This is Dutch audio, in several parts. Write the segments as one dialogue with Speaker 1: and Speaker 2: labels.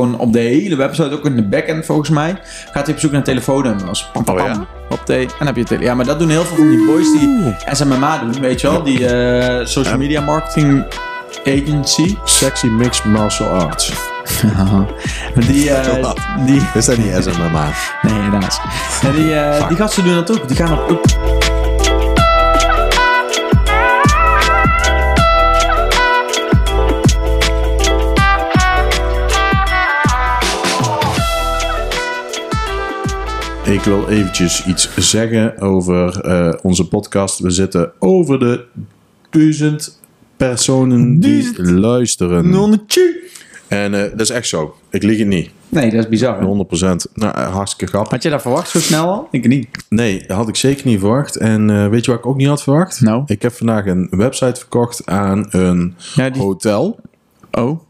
Speaker 1: gewoon op de hele website, ook in de backend volgens mij, gaat hij op zoek naar telefoonnummers. Pam, pam,
Speaker 2: Oh,
Speaker 1: pam.
Speaker 2: ja?
Speaker 1: Op de, en dan heb je tele Ja, maar dat doen heel veel van die boys die SMMA doen, weet je wel? Die eh, social media marketing agency.
Speaker 2: Sexy Mixed Martial Arts.
Speaker 1: die,
Speaker 2: Wat?
Speaker 1: die,
Speaker 2: Is dat niet SMMA?
Speaker 1: nee, helaas. Die, eh, die gasten doen dat ook. Die gaan op,
Speaker 2: Ik wil eventjes iets zeggen over eh, onze podcast. We zitten over de duizend personen die luisteren.
Speaker 1: nonnetje.
Speaker 2: En eh, dat is echt zo. Ik lieg het niet.
Speaker 1: Nee, dat is bizar. hè?
Speaker 2: 100%. Nou, eh, hartstikke grappig.
Speaker 1: Had je dat verwacht zo snel al? Ik niet.
Speaker 2: Nee, had ik zeker niet verwacht. En eh, weet je wat ik ook niet had verwacht?
Speaker 1: Nou?
Speaker 2: Ik heb vandaag een website verkocht aan een
Speaker 1: Ja, die-
Speaker 2: hotel
Speaker 1: Oh,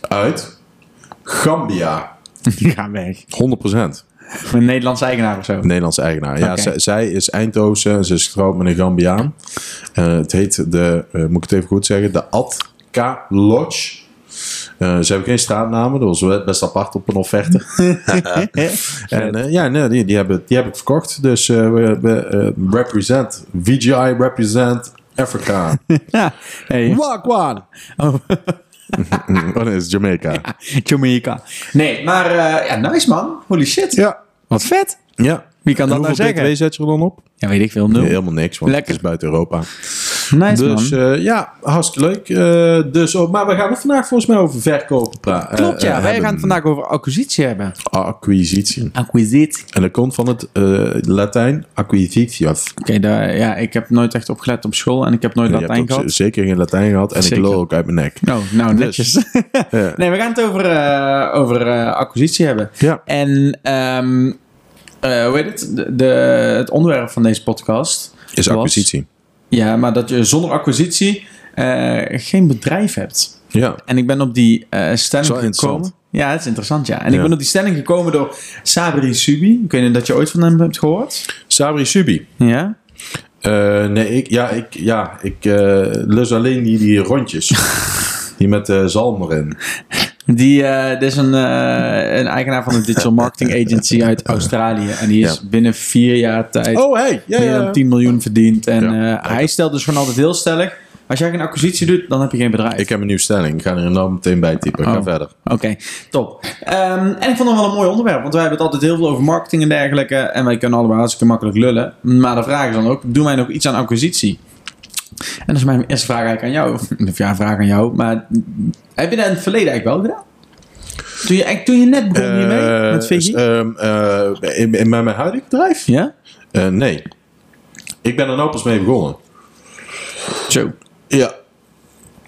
Speaker 2: uit Gambia. 100%.
Speaker 1: die gaan weg. Een Nederlandse eigenaar of zo.
Speaker 2: Nederlandse eigenaar. Ja, zij, is Eindhoven. Ze is getrouwd met een Gambiaan. Eh, het heet de, eh, moet ik het even goed zeggen, de Atka Lodge. Eh, ze hebben geen straatnamen, dat was best apart op een offerte. en ja, nee, die, die, hebben, die heb ik verkocht. Dus we, we represent, VGI represent Africa.
Speaker 1: Ja. Hey.
Speaker 2: Wagwan!
Speaker 1: Oh,
Speaker 2: Oh nee, is Jamaica.
Speaker 1: Jamaica. Nee, maar eh, ja, nice man. Holy shit.
Speaker 2: Ja.
Speaker 1: Wat vet.
Speaker 2: Ja.
Speaker 1: Wie kan dat nou
Speaker 2: hoeveel
Speaker 1: zeggen?
Speaker 2: BTW zet je er dan op?
Speaker 1: Ja, weet ik veel. Nul.
Speaker 2: Nee, helemaal niks, want
Speaker 1: Lekker.
Speaker 2: het is buiten Europa.
Speaker 1: Nice
Speaker 2: Dus
Speaker 1: man.
Speaker 2: eh, ja, hartstikke leuk. Eh, dus, oh, maar we gaan het vandaag volgens mij over verkopen praten.
Speaker 1: Klopt ja.
Speaker 2: Eh,
Speaker 1: Wij
Speaker 2: hebben.
Speaker 1: gaan het vandaag over acquisitie hebben.
Speaker 2: Acquisitie.
Speaker 1: Acquisitie.
Speaker 2: En dat komt van het eh, Latijn acquisitius.
Speaker 1: Oké, ja, ik heb nooit echt opgelet op school en ik heb nooit
Speaker 2: hebt
Speaker 1: Latijn gehad.
Speaker 2: zeker geen Latijn gehad en
Speaker 1: Zeker.
Speaker 2: ik lul ook uit mijn nek.
Speaker 1: Oh, nou netjes.
Speaker 2: Ja.
Speaker 1: nee, we gaan het over, eh, over eh, acquisitie hebben.
Speaker 2: Ja.
Speaker 1: En ehm eh, hoe heet het? De, de- het onderwerp van deze podcast
Speaker 2: Is
Speaker 1: was-
Speaker 2: acquisitie.
Speaker 1: Ja, maar dat je zonder acquisitie eh, geen bedrijf hebt.
Speaker 2: Ja.
Speaker 1: En ik ben op die eh, stelling gekomen. Ja, het is interessant, ja. En ik ben op die stelling gekomen door Sabri Subi. Ik weet niet dat je ooit van hem hebt gehoord.
Speaker 2: Sabri Subi.
Speaker 1: Ja?
Speaker 2: Eh, nee, ik, ja, ik, ja, ik lus alleen die, die rondjes. die met eh zalm erin.
Speaker 1: Die eh, is een, eh, een eigenaar van een digital marketing agency uit Australië. En die is
Speaker 2: Ja.
Speaker 1: binnen vier jaar tijd
Speaker 2: Oh, hey. Ja,
Speaker 1: meer
Speaker 2: ja.
Speaker 1: dan 10 miljoen verdiend. En eh, hij stelt dus gewoon altijd heel stellig. Als jij geen acquisitie doet, dan heb je geen bedrijf.
Speaker 2: Ik heb een nieuwe stelling. Ik ga er nou meteen bij typen. Ga
Speaker 1: Oh.
Speaker 2: verder.
Speaker 1: Oké, top. Ehm, en ik vond het wel een mooi onderwerp, want wij hebben het altijd heel veel over marketing en dergelijke. En wij kunnen allemaal hartstikke makkelijk lullen. Maar de vraag is dan ook, doen wij nog iets aan acquisitie? En dat is mijn eerste vraag eigenlijk aan jou. Of ja, een vraag aan jou. Maar heb je dat in het verleden eigenlijk wel gedaan? Toen je, toen je net begon hiermee,
Speaker 2: Eh,
Speaker 1: met VG?
Speaker 2: ehm, eh, in, in mijn huidige bedrijf?
Speaker 1: ja?
Speaker 2: Eh, nee. Ik ben er nou pas mee begonnen.
Speaker 1: Zo.
Speaker 2: Ja.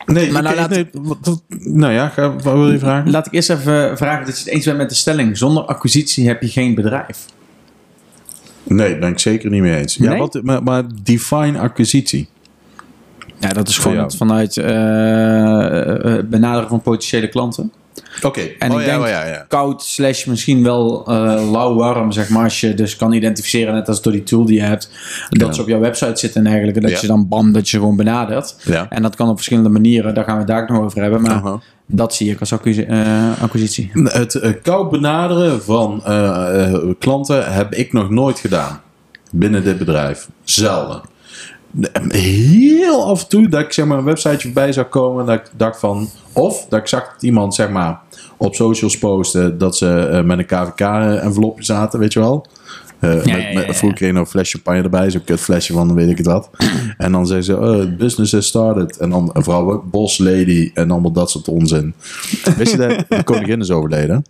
Speaker 2: Nee,
Speaker 1: Maar
Speaker 2: ik-
Speaker 1: nou laat-
Speaker 2: nee, wat- wat- nou ja, ga, wat wil je vragen?
Speaker 1: Laat ik eerst even vragen dat je het eens bent met de stelling. Zonder acquisitie heb je geen bedrijf.
Speaker 2: Nee, ben ik zeker niet mee eens. Ja, wat, maar, maar define acquisitie.
Speaker 1: Ja, dat is gewoon het vanuit eh, benaderen van potentiële klanten.
Speaker 2: Oké.
Speaker 1: En
Speaker 2: oh,
Speaker 1: ik
Speaker 2: ja,
Speaker 1: denk
Speaker 2: oh, ja, ja.
Speaker 1: koud slash misschien wel eh lauw-warm, zeg maar. Als je dus kan identificeren, net als door die tool die je hebt, dat ze op jouw website zitten en dergelijke. Dat je dan bam, dat je gewoon benadert.
Speaker 2: Ja.
Speaker 1: En dat kan op verschillende manieren. Daar gaan we het daar nog over hebben. Maar
Speaker 2: Aha.
Speaker 1: dat zie ik als acquisi- acquisitie.
Speaker 2: Het koud benaderen van klanten heb ik nog nooit gedaan. Binnen dit bedrijf. Zelden. Heel af en toe dat ik zeg maar een websiteje voorbij zou komen. Dat ik dacht van. Of dat ik zag dat iemand zeg maar op socials posten dat ze eh, met een KVK-envelopje zaten, weet je wel. Eh,
Speaker 1: Ja,
Speaker 2: met,
Speaker 1: ja, ja,
Speaker 2: met,
Speaker 1: ja.
Speaker 2: vroeger een flesje champagne erbij, zo'n kut flesje van weet ik het wat. en dan zeggen ze, oh, business has started. En dan een vrouw, boss lady en allemaal dat soort onzin. Wist je dat de koningin is overleden?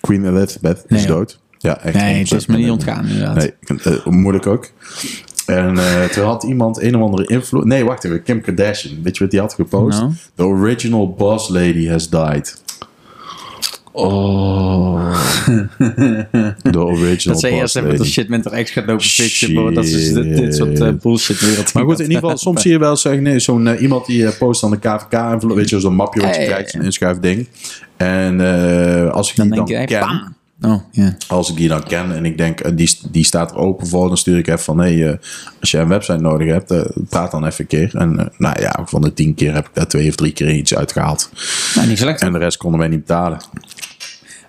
Speaker 2: Queen Elizabeth is dood. Ja, echt.
Speaker 1: Nee, het is me niet
Speaker 2: 100%
Speaker 1: ontgaan inderdaad.
Speaker 2: Nee, eh, moeilijk ook. En eh, toen had iemand een of andere invloed. Nee, wacht even. Kim Kardashian. Weet je wat die had gepost?
Speaker 1: Nou?
Speaker 2: The original boss lady has died.
Speaker 1: Oh.
Speaker 2: The original
Speaker 1: Dat zij
Speaker 2: boss
Speaker 1: eerst even de
Speaker 2: lady.
Speaker 1: shit met haar ex gaat lopen fixen. Dat is dit, dit soort eh,
Speaker 2: Shit.
Speaker 1: bullshit wereld.
Speaker 2: Maar goed, in ieder geval, soms zie je wel zeggen, nee, zo'n eh, iemand die post aan de KVK envelop, weet je, zo'n mapje wat je
Speaker 1: Hey.
Speaker 2: krijgt, zo'n inschuifding. En als ik
Speaker 1: Dan
Speaker 2: die
Speaker 1: denk
Speaker 2: dan ken,
Speaker 1: bam. Oh,
Speaker 2: als ik die dan ken en ik denk, eh, die, die staat er open voor, dan stuur ik even van, hé, eh, als je een website nodig hebt, eh, praat dan even een keer. En nou ja, van de tien keer heb ik daar twee of drie keer iets uitgehaald.
Speaker 1: Nou, niet slecht.
Speaker 2: En de rest konden wij niet betalen.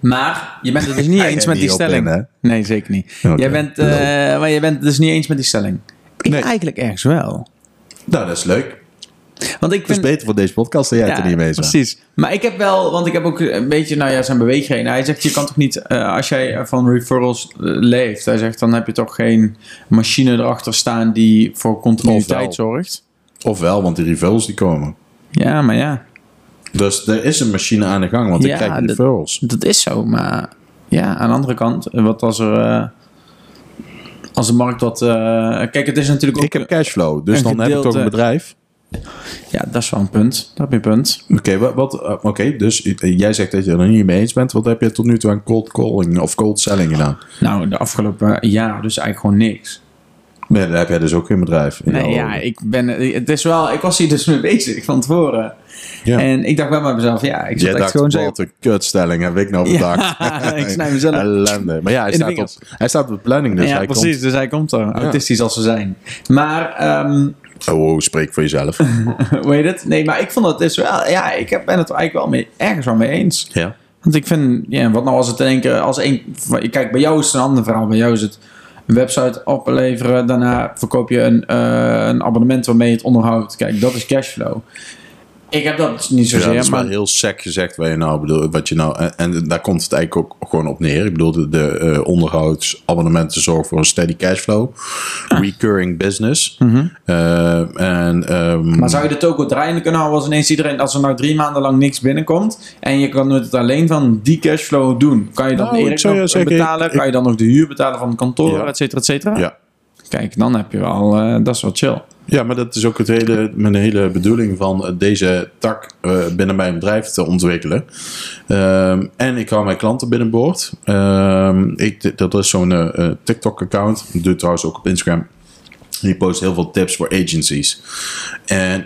Speaker 1: Maar je bent het dus niet eens met die stelling.
Speaker 2: in,
Speaker 1: nee, zeker niet. Jij bent, maar je bent het dus niet eens met die stelling. Ik
Speaker 2: Nee.
Speaker 1: eigenlijk ergens wel.
Speaker 2: Nou, dat is leuk.
Speaker 1: Want ik
Speaker 2: Het is beter voor deze podcast dat jij het er niet mee bent.
Speaker 1: precies. Maar ik heb wel, want ik heb ook een beetje, nou ja, zijn beweegreden. Hij zegt, je kan toch niet, eh, als jij van referrals eh, leeft, hij zegt, dan heb je toch geen machine erachter staan die voor continuïteit zorgt.
Speaker 2: Ofwel, want die referrals die komen.
Speaker 1: Ja, maar ja,
Speaker 2: Dus er is een machine aan de gang, want
Speaker 1: Ja,
Speaker 2: ik krijg
Speaker 1: dat-
Speaker 2: referrals.
Speaker 1: dat is zo. Maar ja, aan de andere kant, wat als er, eh, als de markt wat, eh, kijk, het is natuurlijk ook,
Speaker 2: Ik heb cashflow, dus dan heb ik toch een bedrijf.
Speaker 1: Ja, dat is wel een punt. Dat heb je een punt.
Speaker 2: Oké, wat, wat, eh, oké, dus eh, jij zegt dat je er niet mee eens bent. Wat heb je tot nu toe aan cold calling of cold selling gedaan?
Speaker 1: Nou, de afgelopen jaar dus eigenlijk gewoon niks.
Speaker 2: Nee, daar heb jij dus ook geen bedrijf. in
Speaker 1: Nee, ja,
Speaker 2: ogen.
Speaker 1: ik ben, het is wel, ik was hier dus mee bezig van tevoren.
Speaker 2: Ja.
Speaker 1: En ik dacht bij mezelf, ja, ik zat
Speaker 2: Jij
Speaker 1: echt
Speaker 2: dacht,
Speaker 1: gewoon zo.
Speaker 2: wat een kutstelling heb ik nou bedacht.
Speaker 1: Ja, ik snij mezelf.
Speaker 2: Ellende. Maar ja, hij staat, op, hij staat op de planning, dus
Speaker 1: ja,
Speaker 2: hij
Speaker 1: precies, dus hij komt er. Autistisch als ze zijn. Maar, ehm,
Speaker 2: komt... Oh, oh, spreek voor jezelf.
Speaker 1: heet het? Nee, maar ik vond dat dus wel, ja, ik ben het eigenlijk wel mee, ergens wel mee eens.
Speaker 2: ja.
Speaker 1: Want ik vind, ja, wat nou als het in één keer, als één, kijk, bij jou is het een ander verhaal. Bij jou is het een website opleveren, daarna verkoop je een, eh, een abonnement waarmee je het onderhoudt. Kijk, dat is cashflow. Ik heb dat niet
Speaker 2: Ja,
Speaker 1: zozeer,
Speaker 2: dat is
Speaker 1: maar...
Speaker 2: heel sec gezegd wat je nou bedoelt. Wat je nou, en, en daar komt het eigenlijk ook gewoon op neer. Ik bedoel, de, de eh, onderhoudsabonnementen zorgen voor een steady cashflow. Recurring business. Eh, en,
Speaker 1: Mhm. Maar zou je de toko draaiende kunnen houden als ineens iedereen, als er nou drie maanden lang niks binnenkomt en je kan het alleen van die cashflow doen? Kan je dan
Speaker 2: Nou,
Speaker 1: Erik nog
Speaker 2: zeggen,
Speaker 1: betalen?
Speaker 2: ik-
Speaker 1: kan je dan nog de huur betalen van het kantoor,
Speaker 2: Ja.
Speaker 1: et cetera, et cetera?
Speaker 2: ja.
Speaker 1: Kijk, dan heb je wel, eh, dat is wel chill.
Speaker 2: Ja, maar dat is ook het hele, mijn hele bedoeling van deze tak eh, binnen mijn bedrijf te ontwikkelen. Ehm, en ik hou mijn klanten binnenboord. Ehm, ik, dat is zo'n eh, eh, TikTok-account. Ik doe trouwens ook op Instagram. Die post heel veel tips voor agencies. En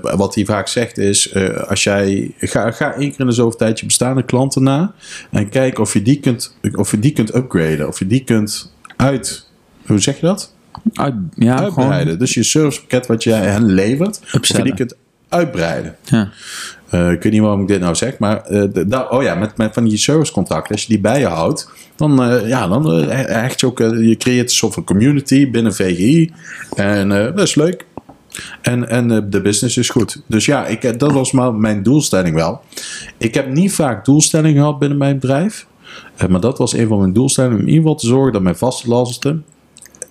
Speaker 2: wat hij vaak zegt is: als jij ga, ga één keer in de zoveel tijd je bestaande klanten na en kijk of je die kunt, of je die kunt upgraden, of je die kunt uit. Hoe zeg je dat?
Speaker 1: Uit, ja,
Speaker 2: uitbreiden. Dus je servicepakket wat jij hen levert, of je kunt uitbreiden.
Speaker 1: Ja.
Speaker 2: Eh, ik weet niet waarom ik dit nou zeg, maar eh, de- oh ja, met, met van die servicecontracten, als je die bij je houdt, dan, eh, ja, dan je ook, je creëert een soort van community binnen VGI. En dat is leuk. En, en de business is goed. Dus ja, ik, dat was maar mijn doelstelling wel. Ik heb niet vaak doelstellingen gehad binnen mijn bedrijf. Maar dat was een van mijn doelstellingen. Om in ieder geval te zorgen dat mijn vaste lasten,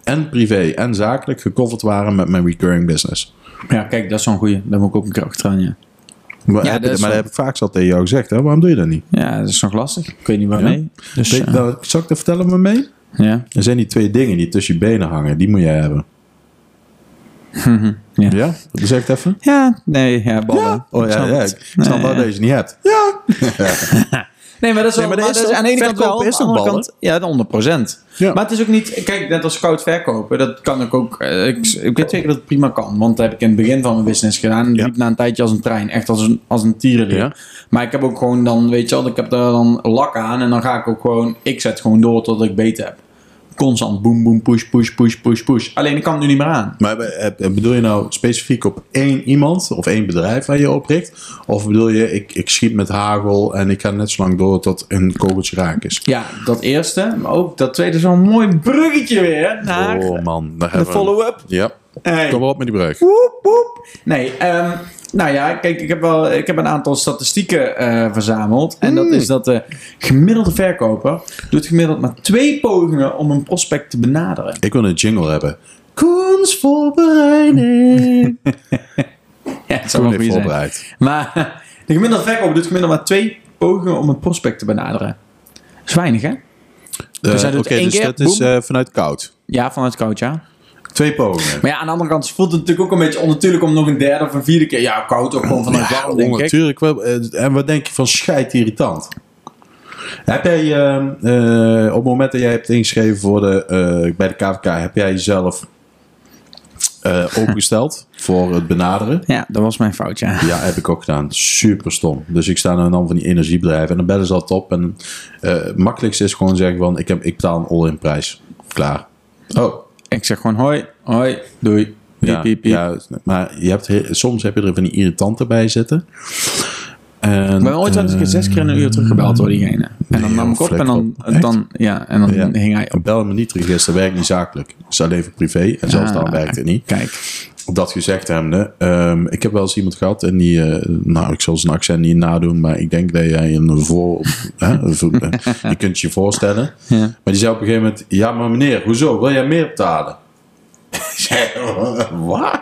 Speaker 2: en privé en zakelijk, gecoverd waren met mijn recurring business.
Speaker 1: ja, kijk, dat is zo'n goeie. Daar moet ik ook een keer achteraan, ja.
Speaker 2: Maar,
Speaker 1: Ja,
Speaker 2: heb,
Speaker 1: dat
Speaker 2: maar dat heb ik vaak zat tegen jou gezegd. Hè? Waarom doe je dat niet?
Speaker 1: Ja, dat is nog lastig. Ik weet niet waarmee. Dus,
Speaker 2: Weet-
Speaker 1: eh,
Speaker 2: nou, zal ik dat vertellen me mee?
Speaker 1: ja.
Speaker 2: Er zijn die twee dingen die tussen je benen hangen. Die moet jij hebben.
Speaker 1: Ja.
Speaker 2: Ja? Zeg het even?
Speaker 1: ja, nee, ja, ballen.
Speaker 2: Oh ja, ja.
Speaker 1: het.
Speaker 2: Ik snap
Speaker 1: Nee,
Speaker 2: wel
Speaker 1: ja.
Speaker 2: dat je ze niet hebt. Ja.
Speaker 1: Nee, maar dat is,
Speaker 2: Nee,
Speaker 1: wel,
Speaker 2: maar dat
Speaker 1: maar
Speaker 2: is
Speaker 1: dat is
Speaker 2: toch-
Speaker 1: aan de ene kant wel,
Speaker 2: is
Speaker 1: aan de kant, ja, 100 procent.
Speaker 2: Ja.
Speaker 1: Maar het is ook niet, kijk, net als koud verkopen, dat kan ik ook, eh, ik, ik weet zeker dat het prima kan, want dat heb ik in het begin van mijn business gedaan.
Speaker 2: Ja.
Speaker 1: liep na een tijdje als een trein, echt als een, als een tierenleer.
Speaker 2: Ja.
Speaker 1: Maar ik heb ook gewoon dan, weet je wel, ik heb daar dan lak aan en dan ga ik ook gewoon, ik zet gewoon door tot ik beter heb. Constant boom, boom, push, push, push, push, push. Alleen ik kan het nu niet meer aan.
Speaker 2: Maar bedoel je nou specifiek op één iemand of één bedrijf waar je op richt? Of bedoel je, ik, ik schiet met hagel en ik ga net zo lang door tot een kogeltje raak is?
Speaker 1: Ja, dat eerste, maar ook dat tweede is wel een mooi bruggetje weer naar
Speaker 2: Oh man, daar
Speaker 1: de follow-up.
Speaker 2: Ja,
Speaker 1: Hey.
Speaker 2: kom op met die.
Speaker 1: Woep, woep. Nee, ehm, nou ja, kijk, ik heb, wel, ik heb een aantal statistieken eh, verzameld. En dat is dat de gemiddelde verkoper doet gemiddeld maar twee pogingen om een prospect te benaderen.
Speaker 2: Ik wil een jingle hebben. Kunstvoorbereiding.
Speaker 1: Ja, het zou wel zijn.
Speaker 2: voorbereid.
Speaker 1: Maar de gemiddelde verkoper doet gemiddeld maar twee pogingen om een prospect te benaderen. Dat is weinig, hè?
Speaker 2: Eh,
Speaker 1: Dus hij
Speaker 2: Oké, dus
Speaker 1: keer,
Speaker 2: dat is eh, vanuit koud.
Speaker 1: Ja, vanuit coach, ja.
Speaker 2: Twee pogingen.
Speaker 1: Maar ja, aan de andere kant voelt het natuurlijk ook een beetje onnatuurlijk om nog een derde of een vierde keer... Ja, koud ook gewoon vanuit warm, denk ik.
Speaker 2: natuurlijk wel. eh, En wat denk je van scheid irritant? Heb jij, eh, eh, op het moment dat jij hebt ingeschreven voor de, eh, bij de KVK, heb jij jezelf eh, opengesteld voor het benaderen?
Speaker 1: Ja, dat was mijn fout, ja.
Speaker 2: Ja, heb ik ook gedaan. Super stom. Dus ik sta naar een van die energiebedrijven en dan bellen ze dat op. En eh, het makkelijkste is gewoon zeggen van, ik, heb, ik betaal een all-in prijs. Klaar. Oh,
Speaker 1: Ik zeg gewoon hoi, hoi, doei. Piep,
Speaker 2: ja,
Speaker 1: piep, piep.
Speaker 2: ja, maar je hebt, he- soms heb je er van die irritanten bij zitten. En,
Speaker 1: Ik ben ooit wel eens een keer zes keer in een uur teruggebeld door diegene. En dan nam ik op en dan, dan, ja, en dan
Speaker 2: Ja.
Speaker 1: hing hij op.
Speaker 2: Bel me niet register werkt niet zakelijk. Het is alleen voor privé. En zelfs dan
Speaker 1: Ah,
Speaker 2: werkt het niet.
Speaker 1: Kijk.
Speaker 2: Dat gezegd hebbende, ehm ik heb wel eens iemand gehad en die, eh, nou ik zal zijn accent niet nadoen, maar ik denk dat jij een voor, hè, je kunt je voorstellen.
Speaker 1: Ja.
Speaker 2: Maar die zei op een gegeven moment, ja maar meneer, hoezo, wil jij meer betalen? Wat?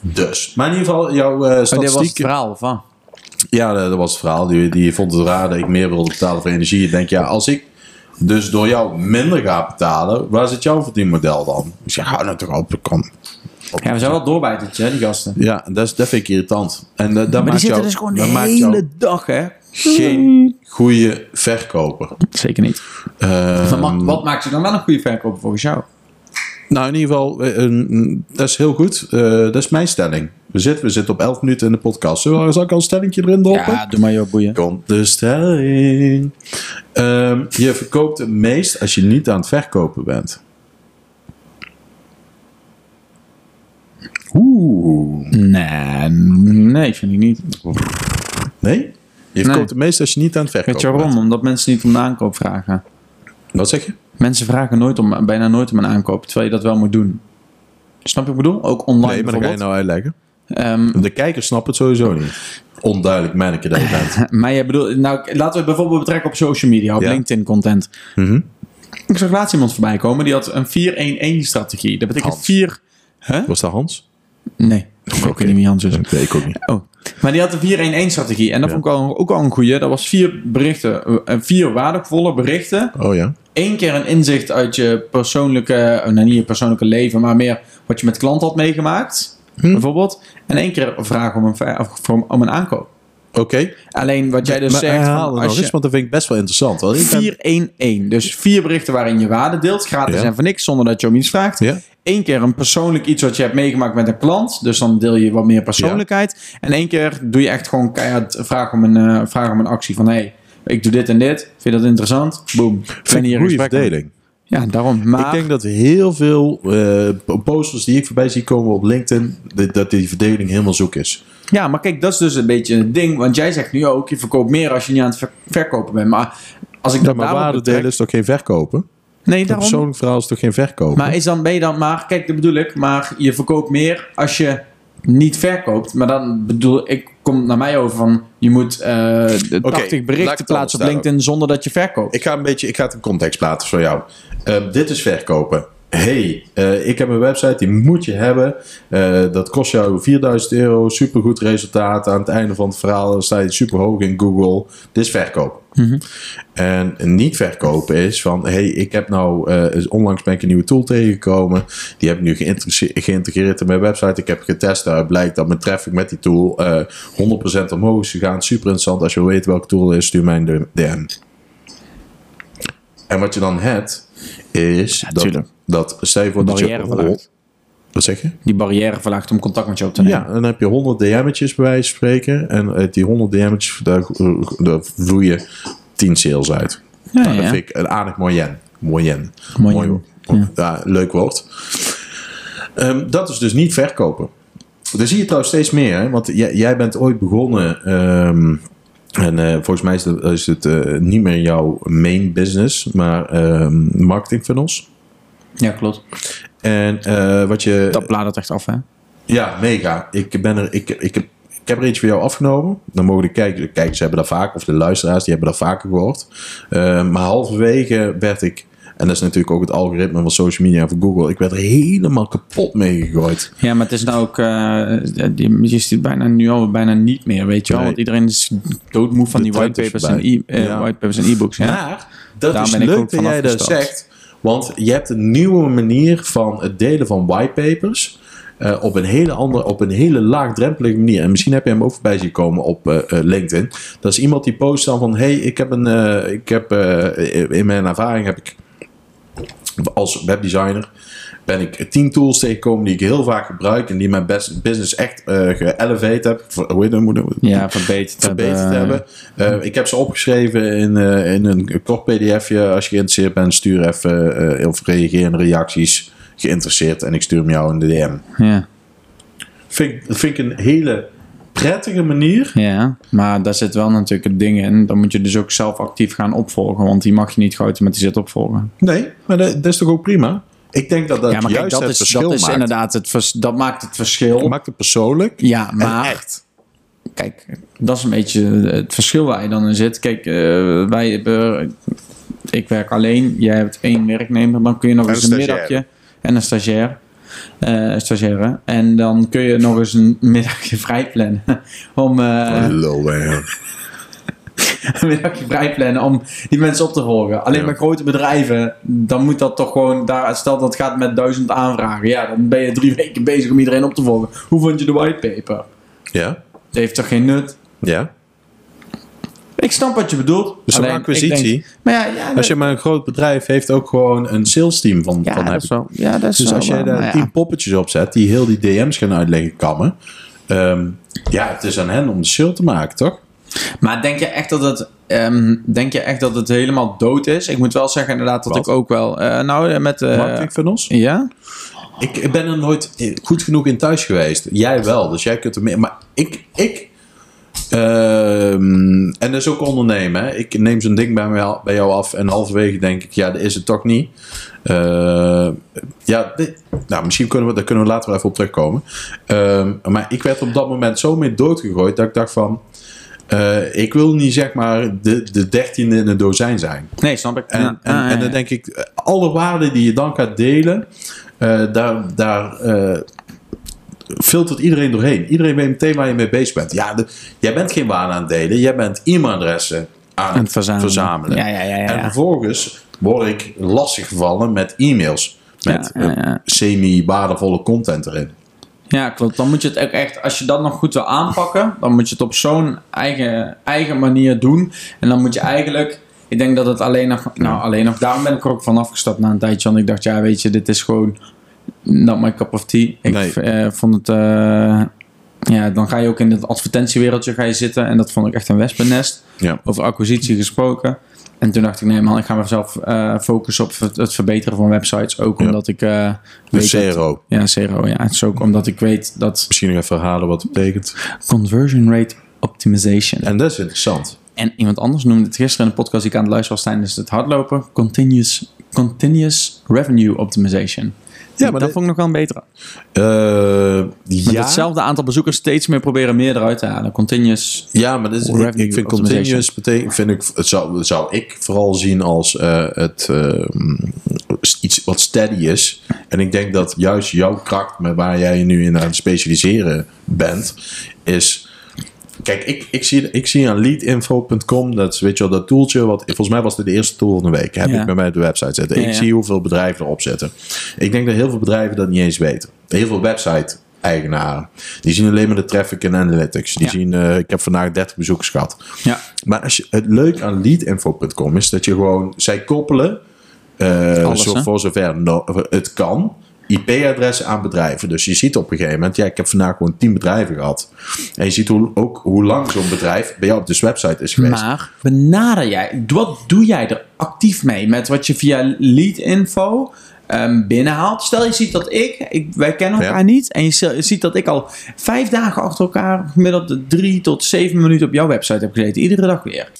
Speaker 2: Dus, maar in ieder geval, jouw eh
Speaker 1: Maar dit was het
Speaker 2: statistiek.
Speaker 1: verhaal van.
Speaker 2: Ja, dat, dat was het verhaal. Die, die vond het raar dat ik meer wilde betalen voor energie. Ik denk, ja, als ik dus door jou minder ga betalen, waar zit jouw verdienmodel dan? Ik zeg, hou nou toch op, kom.
Speaker 1: Ja, we zijn wel doorbijtertje, hè, die gasten.
Speaker 2: Ja, dat, is, dat vind ik irritant. En dat, dat
Speaker 1: Maar die
Speaker 2: maakt
Speaker 1: zitten
Speaker 2: jou,
Speaker 1: dus gewoon de
Speaker 2: dat maakt jou
Speaker 1: hele dag, hè?
Speaker 2: geen goede verkoper.
Speaker 1: Zeker niet.
Speaker 2: Ehm,
Speaker 1: Maar wat maakt je dan wel een goede verkoper volgens jou?
Speaker 2: nou, in ieder geval, eh, een- dat is heel goed. Eh, dat is mijn stelling. We zitten, we zitten op 11 minuten in de podcast. Zullen we, zal ik al een stellingje erin droppen?
Speaker 1: Ja, doe maar joh, boeien.
Speaker 2: Komt de stelling. Ehm, je verkoopt het meest als je niet aan het verkopen bent. Oeh.
Speaker 1: Nee, nee, vind ik niet.
Speaker 2: Nee? Je verkoopt het meest als je niet aan het
Speaker 1: Weet
Speaker 2: verkopen
Speaker 1: je waarom? Omdat mensen niet om de aankoop vragen.
Speaker 2: Wat zeg je?
Speaker 1: Mensen vragen nooit om, bijna nooit om een aankoop, terwijl je dat wel moet doen. Snap je wat ik bedoel? Ook online
Speaker 2: Nee, maar dat ga je nou uitleggen.
Speaker 1: Ehm,
Speaker 2: De kijkers snappen het sowieso niet. Onduidelijk manneke dat je bent.
Speaker 1: maar je bedoelt, nou, laten we het bijvoorbeeld betrekken op social media, op
Speaker 2: Ja.
Speaker 1: LinkedIn content.
Speaker 2: Mhm.
Speaker 1: Ik zag laatst iemand voorbij komen, die had een 4-1-1 strategie. Dat betekent
Speaker 2: Hans.
Speaker 1: 4... Huh?
Speaker 2: Was dat Hans?
Speaker 1: Nee, ik weet niet wie Hans is.
Speaker 2: Nee, ik ook niet.
Speaker 1: Oh. Maar die had een 4-1-1 strategie. En dat
Speaker 2: Ja.
Speaker 1: vond ik al, ook al een goeie. Dat was vier berichten, eh, vier waardevolle berichten.
Speaker 2: Oh ja.
Speaker 1: Eén keer een inzicht uit je persoonlijke, eh, nou niet je persoonlijke leven, maar meer wat je met klant had meegemaakt.
Speaker 2: Hm.
Speaker 1: Bijvoorbeeld. En één keer een vraag om een, om een aankoop.
Speaker 2: Oké.
Speaker 1: Alleen wat jij dus
Speaker 2: maar
Speaker 1: zegt. Van, als
Speaker 2: eens, want dat vind ik best wel interessant. Want ik ben-
Speaker 1: 4-1-1. Dus vier berichten waarin je waarde deelt. Gratis
Speaker 2: Ja.
Speaker 1: en voor niks, zonder dat je om iets vraagt.
Speaker 2: Ja.
Speaker 1: Eén keer een persoonlijk iets wat je hebt meegemaakt met een klant. Dus dan deel je wat meer persoonlijkheid. En één keer doe je echt gewoon keihard vraag om een, eh, vraag om een actie. Van hé, hey, ik doe dit en dit. Vind je dat interessant? Boom.
Speaker 2: vind
Speaker 1: hier
Speaker 2: een verdeling.
Speaker 1: Ja, daarom. Maar
Speaker 2: Ik denk dat heel veel eh, posters die ik voorbij zie komen op LinkedIn, dat die verdeling helemaal zoek is.
Speaker 1: Ja, maar kijk, dat is dus een beetje het ding. Want jij zegt nu ook, je verkoopt meer als je niet aan het ver- verkopen bent. Maar als ik
Speaker 2: Ja,
Speaker 1: dat
Speaker 2: maar
Speaker 1: daarop
Speaker 2: waarde
Speaker 1: betrek-
Speaker 2: delen is toch geen verkopen?
Speaker 1: Nee,
Speaker 2: Een
Speaker 1: daarom.
Speaker 2: persoonlijk verhaal is toch geen verkopen?
Speaker 1: Maar is dan, ben je dan maar, kijk, dat bedoel ik, maar je verkoopt meer als je niet verkoopt. Maar dan bedoel ik, komt naar mij over van, je moet eh, de
Speaker 2: Oké,
Speaker 1: 80
Speaker 2: laat ik
Speaker 1: berichten plaatsen op. LinkedIn zonder dat je verkoopt.
Speaker 2: Ik ga een beetje, ik ga het in context plaatsen voor jou. Ehm, dit is verkopen. Hey, eh, ik heb een website, die moet je hebben. Eh, dat kost jou 4000 euro, supergoed resultaat. Aan het einde van het verhaal sta je super hoog in Google. Dit is verkopen. En niet verkopen is van, hey, ik heb nou, eh, onlangs ben ik een nieuwe tool tegengekomen. Die heb ik nu geïntegre- geïntegreerd in mijn website. Ik heb getest, daaruit blijkt dat mijn traffic met die tool eh 100% omhoog is gegaan. Super interessant. Als je wil weten welke tool het is, stuur mij een DM. En wat je dan hebt, is dat. Dat, stel je voor dat je...
Speaker 1: Barrière verlaagd.
Speaker 2: Wat zeg je?
Speaker 1: Die barrière verlaagt om contact met je op te nemen.
Speaker 2: Ja, dan heb je 100 DM'tjes bij wijze van spreken. En uit die 100 DM'tjes, daar, daar vloeien 10 sales uit.
Speaker 1: Ja,
Speaker 2: Nou,
Speaker 1: ja.
Speaker 2: dat vind ik een aardig moyen. Moyen.
Speaker 1: Moyen,
Speaker 2: Mooi, ja. leuk woord. Ehm, dat is dus niet verkopen. Dat zie je trouwens steeds meer. Hè? Want jij, jij bent ooit begonnen... ehm, en eh, volgens mij is het, is het eh, niet meer jouw main business, maar ehm marketing funnels.
Speaker 1: Ja, klopt.
Speaker 2: En eh, wat je...
Speaker 1: Dat bladert echt af, hè?
Speaker 2: Ja, mega. Ik, ben er, ik, ik, heb, ik heb er eentje voor jou afgenomen. Dan mogen de kijkers, de kijkers hebben dat vaak, of de luisteraars, die hebben dat vaker gehoord. Eh, maar halverwege werd ik, en dat is natuurlijk ook het algoritme van social media en van Google, ik werd er helemaal kapot mee gegooid.
Speaker 1: Ja, maar het is nou ook... eh, die- je ziet het bijna nu al bijna niet meer, weet je wel.
Speaker 2: Nee.
Speaker 1: Want iedereen is doodmoe van
Speaker 2: De
Speaker 1: die whitepapers en, e- eh,
Speaker 2: Ja.
Speaker 1: whitepapers en e-books. Ja.
Speaker 2: Maar dat is
Speaker 1: ben ik
Speaker 2: leuk
Speaker 1: ook
Speaker 2: dat jij dat zegt. Want je hebt een nieuwe manier van het delen van whitepapers. eh op een hele andere, op een hele laagdrempelige manier. En misschien heb je hem ook voorbij zien komen op eh, eh, LinkedIn. Dat is iemand die post dan van: hey, ik heb een, ik heb in mijn ervaring heb ik als webdesigner ben ik tien tools tegengekomen die ik heel vaak gebruik en die mijn best, business echt eh geëlevate heb. Hoe heet dat? Moet-
Speaker 1: Ja, verbeterd,
Speaker 2: verbeterd
Speaker 1: hebben.
Speaker 2: hebben. Eh, ik heb ze opgeschreven in, eh, in een kort pdfje. Als je geïnteresseerd bent, stuur even of reageer in reacties. Geïnteresseerd en ik stuur hem jou in de DM.
Speaker 1: Ja.
Speaker 2: Vind, vind ik een hele prettige manier.
Speaker 1: Ja, maar daar zit wel natuurlijk het ding in. Dan moet je dus ook zelf actief gaan opvolgen. Want die mag je niet geautomatiseerd opvolgen.
Speaker 2: Nee, maar dat, dat is toch ook prima? Ik denk dat dat
Speaker 1: ja, maar kijk,
Speaker 2: juist
Speaker 1: dat
Speaker 2: het
Speaker 1: is,
Speaker 2: verschil
Speaker 1: dat is
Speaker 2: maakt.
Speaker 1: inderdaad het, vers- dat maakt het verschil.
Speaker 2: maakt het persoonlijk
Speaker 1: Ja,
Speaker 2: en
Speaker 1: maar
Speaker 2: echt.
Speaker 1: kijk, dat is een beetje het verschil waar je dan in zit. Kijk, eh, wij hebben, ik werk alleen, jij hebt één werknemer, dan kun je nog
Speaker 2: En
Speaker 1: eens
Speaker 2: een
Speaker 1: middagje en een stagiair. Eh stagiaire. En dan kun je nog eens een middagje vrij plannen om eh,
Speaker 2: hè.
Speaker 1: een middagje vrij plannen om die mensen op te volgen. Alleen
Speaker 2: Ja.
Speaker 1: bij grote bedrijven, dan moet dat toch gewoon daar. Stel dat het gaat met duizend aanvragen, ja, dan ben je drie weken bezig om iedereen op te volgen. Hoe vond je de whitepaper?
Speaker 2: Ja,
Speaker 1: Het heeft toch geen nut?
Speaker 2: ja.
Speaker 1: Ik snap wat je bedoelt.
Speaker 2: Dus
Speaker 1: Alleen,
Speaker 2: acquisitie.
Speaker 1: denk- maar ja, ja,
Speaker 2: Als je maar een groot bedrijf heeft ook gewoon een sales team van,
Speaker 1: ja,
Speaker 2: van
Speaker 1: dat
Speaker 2: heb
Speaker 1: is wel. Ja, dat is
Speaker 2: Dus
Speaker 1: wel
Speaker 2: als jij daar tien poppetjes op zet die heel die DM's gaan uitleggen kammen. ehm, ja, het is aan hen om de sale te maken, toch?
Speaker 1: Maar denk je echt dat het, ehm, denk je echt dat het helemaal dood is? Ik moet wel zeggen inderdaad dat
Speaker 2: Wat?
Speaker 1: ik ook wel, eh, nou met, eh
Speaker 2: Marketing van ons?
Speaker 1: ja,
Speaker 2: Ik, ben er nooit goed genoeg in thuis geweest. Jij wel, dus jij kunt er meer. Maar ik. ik en dat is ook ondernemen. Hè. Ik neem zo'n ding bij, mij, bij jou af en halverwege denk ik, ja, dat is het toch niet. Eh, ja, dit- nou, misschien kunnen we, daar kunnen we later wel even op terugkomen. Ehm, maar ik werd op dat moment zo mee doodgegooid dat ik dacht van. eh, ik wil niet zeg maar de, de dertiende in een dozijn zijn.
Speaker 1: nee, snap ik.
Speaker 2: En,
Speaker 1: Ja,
Speaker 2: en,
Speaker 1: ja, ja,
Speaker 2: en dan denk ik, alle waarden die je dan gaat delen, eh, daar, daar eh, filtert iedereen doorheen. Iedereen weet meteen waar je mee bezig bent. Ja, de- jij bent geen waarde aan het delen, jij bent e-mailadressen aan het
Speaker 1: verzamelen.
Speaker 2: verzamelen.
Speaker 1: Ja, ja, ja, ja,
Speaker 2: En vervolgens word ik lastiggevallen met e-mails. Met semi-waardevolle content erin.
Speaker 1: Ja, klopt. Dan moet je het ook echt, als je dat nog goed wil aanpakken, dan moet je het op zo'n eigen, eigen manier doen. En dan moet je eigenlijk, ik denk dat het alleen nog, nou alleen nog, daarom ben ik er ook van afgestapt na een tijdje. Want ik dacht, ja, weet je, dit is gewoon not my cup of tea. Ik
Speaker 2: Nee.
Speaker 1: eh, vond het, eh, ja, dan ga je ook in het advertentiewereldje ga je zitten. En dat vond ik echt een wespennest.
Speaker 2: Ja.
Speaker 1: Over acquisitie gesproken. En toen dacht ik, nee man, ik ga mezelf eh focussen op het, het verbeteren van websites. Ook
Speaker 2: Ja.
Speaker 1: omdat ik
Speaker 2: De
Speaker 1: weet
Speaker 2: CRO.
Speaker 1: ja, CRO. Ja, het is ook omdat ik weet dat
Speaker 2: Misschien nog even herhalen wat het betekent.
Speaker 1: conversion rate optimization.
Speaker 2: En dat is interessant.
Speaker 1: En iemand anders noemde het gisteren in de podcast die ik aan het luisteren was tijdens het hardlopen. Continuous, continuous revenue optimization.
Speaker 2: Ja, maar
Speaker 1: dat vond ik nog wel een betere.
Speaker 2: Eh,
Speaker 1: Met
Speaker 2: ja.
Speaker 1: hetzelfde aantal bezoekers steeds meer proberen meer eruit te halen. Continuous.
Speaker 2: Ja, maar dit is, ik, vind continuous betekent, vind ik, het zou, zou ik vooral zien als eh, het eh, iets wat steady is. En ik denk dat juist jouw kracht, met waar jij je nu in aan het specialiseren bent, is. Kijk, ik, ik, zie, ik zie aan leadinfo.com, dat is weet je wel, dat tooltje, wat, volgens mij was dit de eerste tool van de week, heb
Speaker 1: Ja.
Speaker 2: ik bij mij op de website zitten. Ik
Speaker 1: ja.
Speaker 2: zie hoeveel bedrijven erop zitten. Ik denk dat heel veel bedrijven dat niet eens weten. Heel veel website eigenaren. Die zien alleen maar de traffic en analytics. Die
Speaker 1: Ja.
Speaker 2: zien, eh, ik heb vandaag 30 bezoekers gehad.
Speaker 1: Ja.
Speaker 2: Maar als je, het leuk aan leadinfo.com is dat je gewoon, zij koppelen,
Speaker 1: Alles,
Speaker 2: zo,
Speaker 1: hè?
Speaker 2: voor zover no- het kan, IP-adressen aan bedrijven. Dus je ziet op een gegeven moment, ja, ik heb vandaag gewoon 10 bedrijven gehad. En je ziet hoe, ook hoe lang zo'n bedrijf bij jou op de website is geweest.
Speaker 1: Maar benader jij, wat doe jij er actief mee met wat je via lead info ehm, binnenhaalt? Stel je ziet dat ik, ik wij kennen elkaar
Speaker 2: Ja.
Speaker 1: niet, en je zi- je ziet dat ik al vijf dagen achter elkaar gemiddeld drie tot zeven minuten op jouw website heb gezeten, iedere dag weer.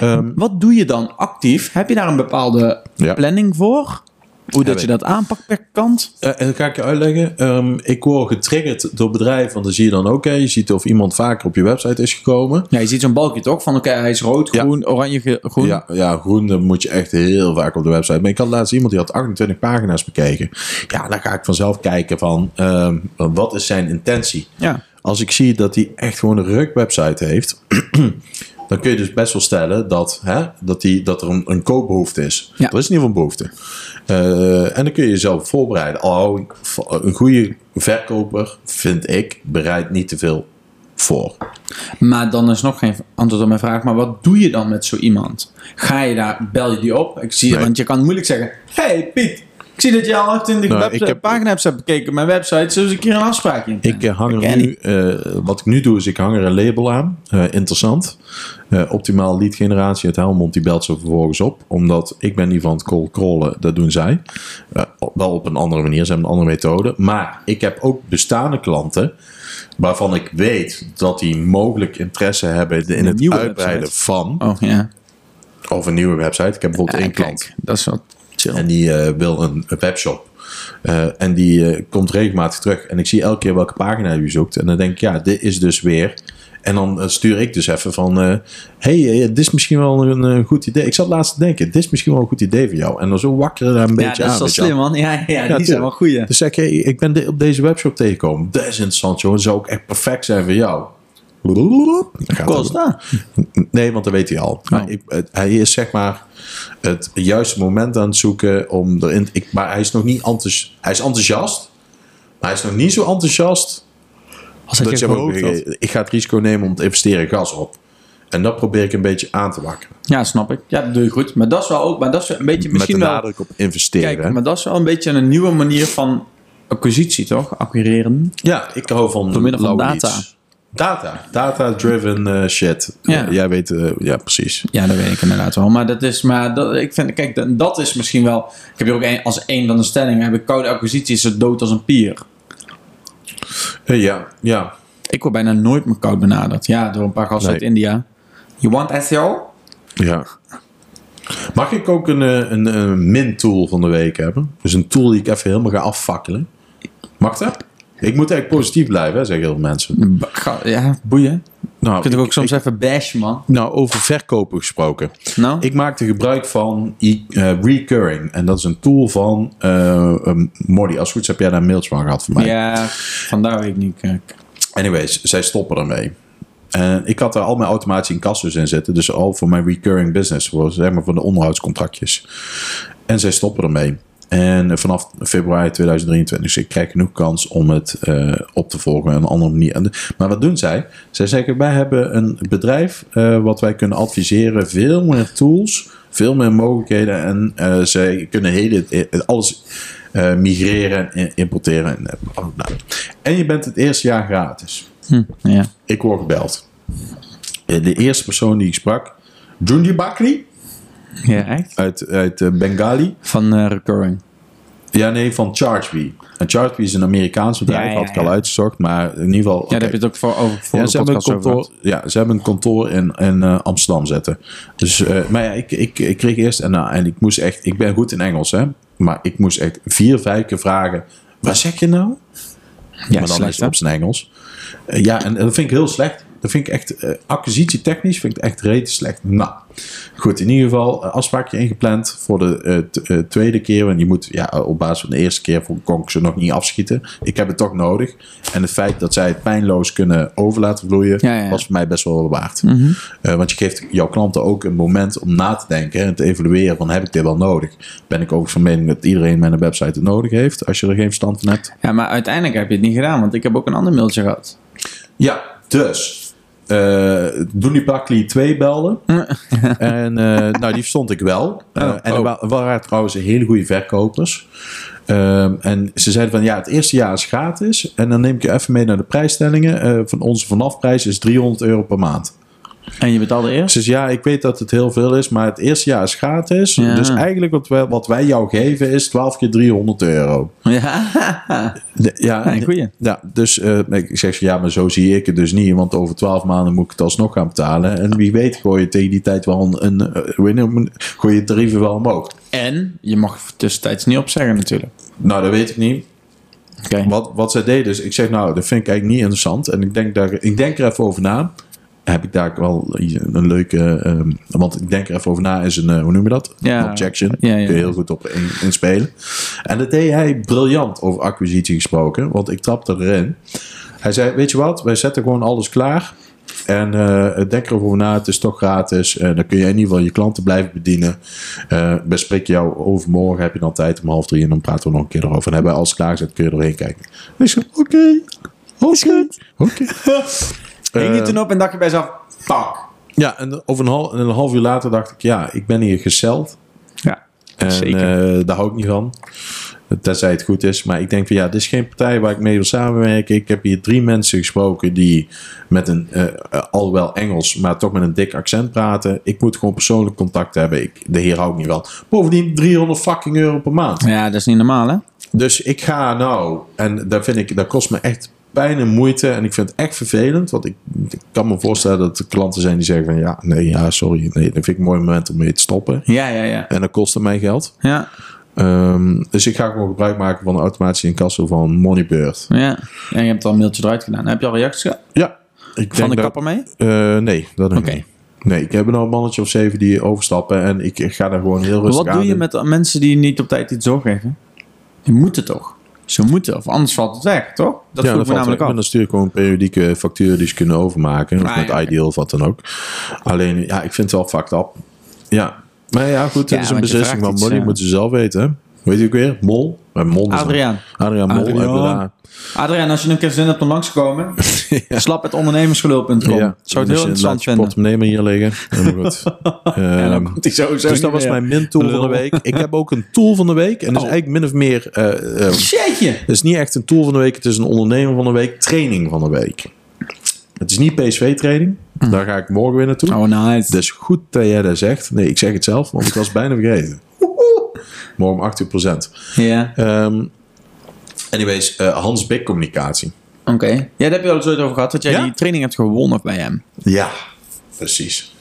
Speaker 2: Ehm,
Speaker 1: Wat doe je dan actief? Heb je daar een bepaalde
Speaker 2: Ja.
Speaker 1: planning voor? Hoe dat je dat aanpakt per kant?
Speaker 2: Eh, en dat ga ik je uitleggen. Ehm, ik word getriggerd door bedrijven, want dan zie je dan ook, hè, je ziet of iemand vaker op je website is gekomen.
Speaker 1: Ja, je ziet zo'n balkje toch? Van oké, hij is rood,
Speaker 2: Ja.
Speaker 1: groen, oranje, groen.
Speaker 2: Ja, ja, groen dan moet je echt heel vaak op de website. Maar ik had laatst iemand die had 28 pagina's bekeken. Ja, dan ga ik vanzelf kijken van ehm, wat is zijn intentie.
Speaker 1: Ja.
Speaker 2: Als ik zie dat hij echt gewoon een ruk website heeft, dan kun je dus best wel stellen dat, hè, dat, die, dat er een, een koopbehoefte is.
Speaker 1: Ja.
Speaker 2: Er is in ieder geval een behoefte. Eh, en dan kun je jezelf voorbereiden. Ik- een goede verkoper, vind ik, bereidt niet te veel voor.
Speaker 1: Maar dan is nog geen antwoord op mijn vraag. Maar wat doe je dan met zo iemand? Ga je daar, bel je die op? Ik zie,
Speaker 2: Nee.
Speaker 1: Want je kan moeilijk zeggen: Hey Piet, Ik zie dat je al 28
Speaker 2: Nou,
Speaker 1: website-
Speaker 2: ik heb-
Speaker 1: pagina's hebt bekeken op mijn website. Zullen we een keer een afspraakje in?
Speaker 2: Ik eh, hang er nu, eh, wat ik nu doe is ik hang er een label aan. Eh, interessant. Eh, optimaal lead generatie uit Helmond, die belt ze vervolgens op. Omdat ik ben niet van het cold crawlen, dat doen zij. Eh, wel op een andere manier, ze hebben een andere methode. Maar ik heb ook bestaande klanten waarvan ik weet dat die mogelijk interesse hebben in
Speaker 1: Een
Speaker 2: het
Speaker 1: nieuwe
Speaker 2: uitbreiden
Speaker 1: website.
Speaker 2: van.
Speaker 1: Oh ja.
Speaker 2: Of een nieuwe website. Ik heb bijvoorbeeld
Speaker 1: Ja,
Speaker 2: één
Speaker 1: kijk,
Speaker 2: klant.
Speaker 1: Dat is wat chill.
Speaker 2: En die eh, wil een, een webshop. Eh, en die eh, komt regelmatig terug. En ik zie elke keer welke pagina je zoekt. En dan denk ik, ja, dit is dus weer. En dan stuur ik dus even van... eh hey, dit is misschien wel een, goed idee. Ik zat laatst te denken, dit is misschien wel een goed idee voor jou. En dan zo wakkeren daar een
Speaker 1: ja,
Speaker 2: beetje
Speaker 1: dat is
Speaker 2: aan.
Speaker 1: wel
Speaker 2: weet je wel.
Speaker 1: slim, man. Ja, ja, die zijn wel goeie.
Speaker 2: Dus zeg ik, ben op deze webshop tegengekomen. Dat is interessant, joh. Dat zou ook echt perfect zijn voor jou.
Speaker 1: Dat?
Speaker 2: Nee, want dat weet hij al. Maar
Speaker 1: Oh.
Speaker 2: hij is zeg maar het juiste moment aan het zoeken om erin. Ik, maar hij is nog niet enthousiast. Hij is enthousiast, maar hij is nog niet zo enthousiast.
Speaker 1: Als
Speaker 2: Dat
Speaker 1: je
Speaker 2: ik zeg,
Speaker 1: gehoopt had.
Speaker 2: ik, ga het risico nemen om te investeren gas op. En dat probeer ik een beetje aan te wakkeren.
Speaker 1: Ja, snap ik. Ja, dat doe je goed. Maar dat is wel ook, maar dat is een beetje
Speaker 2: Met
Speaker 1: misschien
Speaker 2: de
Speaker 1: wel.
Speaker 2: nadruk op investeren.
Speaker 1: Kijk, maar dat is wel een beetje een nieuwe manier van acquisitie, toch? Acquireren.
Speaker 2: Ja, ik hou van
Speaker 1: Door middel van data.
Speaker 2: Data. Data-driven eh, shit.
Speaker 1: Ja.
Speaker 2: Eh, jij weet, eh, ja precies.
Speaker 1: Ja, dat weet ik inderdaad wel. Maar dat is, maar dat, ik vind, kijk, dat, dat is misschien wel. Ik heb hier ook een, als een van de stellingen: heb ik koude acquisitie is zo dood als een pier.
Speaker 2: Eh, ja, ja.
Speaker 1: Ik word bijna nooit meer koud benaderd. Ja, door een paar gasten
Speaker 2: Nee.
Speaker 1: uit India. You want SEO?
Speaker 2: Ja. Mag ik ook een, een, een min-tool van de week hebben? Dus een tool die ik even helemaal ga afvakkelen. Mag dat? Ik moet eigenlijk positief blijven, hè, zeggen heel veel mensen.
Speaker 1: Ja, boeien.
Speaker 2: Nou,
Speaker 1: Je
Speaker 2: ik-
Speaker 1: ook soms even bashen, man.
Speaker 2: nou, over verkopen gesproken.
Speaker 1: Nou?
Speaker 2: Ik maakte gebruik van e- eh, Recurring. En dat is een tool van uh, Mordy. Als het goed is, heb jij daar een mailtje van gehad van mij.
Speaker 1: ja, vandaar weet ik niet. Kijk.
Speaker 2: Anyways, zij stoppen ermee. En ik had daar al mijn automatische incassos in zitten. Dus al voor mijn recurring business. Voor, zeg maar voor de onderhoudscontractjes. En zij stoppen ermee. En vanaf februari 2023. Dus ik krijg genoeg kans om het eh, op te volgen. op een andere manier. Maar wat doen zij? Zij zeggen, wij hebben een bedrijf eh, wat wij kunnen adviseren. Veel meer tools. Veel meer mogelijkheden. En eh, zij kunnen hele, alles migreren en importeren. En, oh, nou. en je bent het eerste jaar gratis.
Speaker 1: Hm, ja.
Speaker 2: Ik word gebeld. De eerste persoon die ik sprak, Jundi Bakri
Speaker 1: ja, echt?
Speaker 2: uit, uit eh, Bengali.
Speaker 1: Van eh, Recurring.
Speaker 2: Ja, nee, van ChargeBee. En ChargeBee is een Amerikaans bedrijf,
Speaker 1: Ja, ja,
Speaker 2: had ik al uitgezocht, maar in ieder geval.
Speaker 1: Ja, daar heb je het ook voor, over, voor
Speaker 2: Ja, ze hebben, een kantoor, ja, ze hebben een kantoor in, in eh, Amsterdam zetten. Dus, eh, maar ja, ik, ik, ik kreeg eerst, en, nou, en ik moest echt, ik ben goed in Engels, hè, maar ik moest echt vier, vijf keer vragen: wat zeg je nou?
Speaker 1: Ja,
Speaker 2: maar dan
Speaker 1: slecht,
Speaker 2: is het op zijn Engels. Ja, en, en dat vind ik heel slecht. Dat vind ik echt, eh, acquisitietechnisch vind ik het echt rete slecht. Nou, goed, in ieder geval eh, afspraakje ingepland voor de eh, tweede keer. En die moet, ja, op basis van de eerste keer kon ik ze nog niet afschieten. Ik heb het toch nodig. En het feit dat zij het pijnloos kunnen over laten vloeien,
Speaker 1: Ja, ja.
Speaker 2: was voor mij best wel waard.
Speaker 1: Mhm.
Speaker 2: Want je geeft jouw klanten ook een moment om na te denken en te evalueren van heb ik dit wel nodig? Ben ik ook van mening dat iedereen met een website het nodig heeft als je er geen verstand van hebt?
Speaker 1: Ja, maar uiteindelijk heb je het niet gedaan, want ik heb ook een ander mailtje gehad.
Speaker 2: Ja, dus. Eh Doenie Pakli 2 belde. en eh, nou, die verstond ik wel. Eh,
Speaker 1: Oh,
Speaker 2: en er
Speaker 1: oh.
Speaker 2: wa- waren trouwens hele goede verkopers. Ehm, en ze zeiden van ja, het eerste jaar is gratis. En dan neem ik je even mee naar de prijsstellingen. Eh, van onze vanafprijs is 300 euro per maand.
Speaker 1: En je betaalde eerst?
Speaker 2: Dus ja, ik weet dat het heel veel is, maar het eerste jaar is gratis.
Speaker 1: Ja.
Speaker 2: Dus eigenlijk wat wij, wat wij jou geven is 12 keer 300 euro.
Speaker 1: Ja,
Speaker 2: De- ja,
Speaker 1: een goeie.
Speaker 2: ja, dus eh, ik zeg ja, maar zo zie ik het dus niet. Want over 12 maanden moet ik het alsnog gaan betalen. En wie weet gooi je tegen die tijd wel een, een, eh, gooi je tarieven wel omhoog.
Speaker 1: En je mag tussentijds niet opzeggen natuurlijk.
Speaker 2: Nou, dat weet ik niet.
Speaker 1: Oké.
Speaker 2: Wat, wat zij deed dus, ik zeg nou, dat vind ik eigenlijk niet interessant. En ik denk, daar, ik denk er even over na. Heb ik daar wel een leuke, ehm, want ik denk er even over na, is een, eh, hoe noem je dat?
Speaker 1: Ja.
Speaker 2: Een objection.
Speaker 1: Ja, ja.
Speaker 2: Kun je heel goed op in, inspelen. En dat deed hij briljant over acquisitie gesproken, want ik trapte erin. Hij zei, weet je wat, wij zetten gewoon alles klaar. En eh, denk erover na, het is toch gratis. Eh, dan kun je in ieder geval je klanten blijven bedienen. Eh bespreek jou overmorgen, heb je dan tijd om half drie en dan praten we nog een keer erover. En hebben we alles klaargezet, kun je erheen kijken. Ik zei, oké, oké, oké.
Speaker 1: Hing je
Speaker 2: Eh,
Speaker 1: toen op en dacht je bij jezelf, fuck.
Speaker 2: Ja, en over een half, en een half uur later dacht ik, ja, ik ben hier geceld.
Speaker 1: Ja.
Speaker 2: En
Speaker 1: Zeker.
Speaker 2: eh, daar hou ik niet van. Tenzij het goed is. Maar ik denk van ja, dit is geen partij waar ik mee wil samenwerken. Ik heb hier drie mensen gesproken die met een, eh, eh, al wel Engels, maar toch met een dik accent praten. Ik moet gewoon persoonlijk contact hebben. Ik, de heer hou ik niet van. Bovendien 300 fucking euro per maand.
Speaker 1: Ja, dat is niet normaal, hè?
Speaker 2: Dus ik ga nou, en daar vind ik, dat kost me echt pijn en moeite. En ik vind het echt vervelend. Want ik, ik kan me voorstellen dat er klanten zijn die zeggen van ja, nee, ja, sorry. Nee, dat vind ik een mooi moment om mee te stoppen.
Speaker 1: Ja, ja, ja.
Speaker 2: En dat kostte mij geld.
Speaker 1: Ja,
Speaker 2: Ehm, dus ik ga gewoon gebruik maken van de automatische incasso van Moneybird.
Speaker 1: ja. En je hebt al een mailtje eruit gedaan. Heb je al reacties gehad?
Speaker 2: Ja. Ik
Speaker 1: Van de
Speaker 2: dat-
Speaker 1: kapper mee?
Speaker 2: Eh, nee, dat nog
Speaker 1: Oké.
Speaker 2: niet. Nee, ik heb nou een mannetje of zeven die overstappen. En ik ga daar gewoon heel rustig
Speaker 1: Wat
Speaker 2: aan
Speaker 1: doe je
Speaker 2: doen.
Speaker 1: met de mensen die niet op tijd iets doorgeven? Die moeten toch? Ze moeten, of anders valt het weg, toch? Dat
Speaker 2: ja, dat
Speaker 1: me namelijk af.
Speaker 2: En dan stuur ik gewoon periodieke facturen die ze kunnen overmaken. Of
Speaker 1: Ah,
Speaker 2: met
Speaker 1: ja.
Speaker 2: Ideal of wat dan ook. Alleen, ja, ik vind het wel fucked up. Ja. Maar ja, goed,
Speaker 1: Ja,
Speaker 2: het is een beslissing van Money.
Speaker 1: ja.
Speaker 2: moeten ze zelf weten, hè? Weet je ook weer? Mol. Eh, Mol
Speaker 1: Adriaan.
Speaker 2: Adriaan Mol.
Speaker 1: Adriaan.
Speaker 2: Adriaan.
Speaker 1: Als je een keer zin hebt om langs te komen, slap het ondernemersgelul.com.
Speaker 2: Ja.
Speaker 1: Zou het
Speaker 2: Dus
Speaker 1: heel
Speaker 2: je
Speaker 1: interessant vinden.
Speaker 2: portemonnee maar hier liggen. Helemaal goed.
Speaker 1: En dan
Speaker 2: Ehm,
Speaker 1: komt hij sowieso
Speaker 2: dus dat was
Speaker 1: meer.
Speaker 2: mijn min tool van de week. Ik heb ook een tool van de week. En dat is
Speaker 1: Oh.
Speaker 2: eigenlijk min of meer... eh, eh,
Speaker 1: Jeetje!
Speaker 2: Het is niet echt een tool van de week. Het is een ondernemer van de week. Training van de week. Het is niet PSV-training. Daar ga ik morgen weer naartoe.
Speaker 1: Oh, nice.
Speaker 2: Dus goed dat jij dat zegt. Nee, ik zeg het zelf, want ik was bijna vergeten. Morgen om 8 uur procent.
Speaker 1: Ja,
Speaker 2: Ehm, anyways, eh, Hans Big Communicatie.
Speaker 1: oké. Ja, daar heb je al eens over gehad, dat jij
Speaker 2: Ja?
Speaker 1: die training hebt gewonnen bij hem.
Speaker 2: Ja, precies.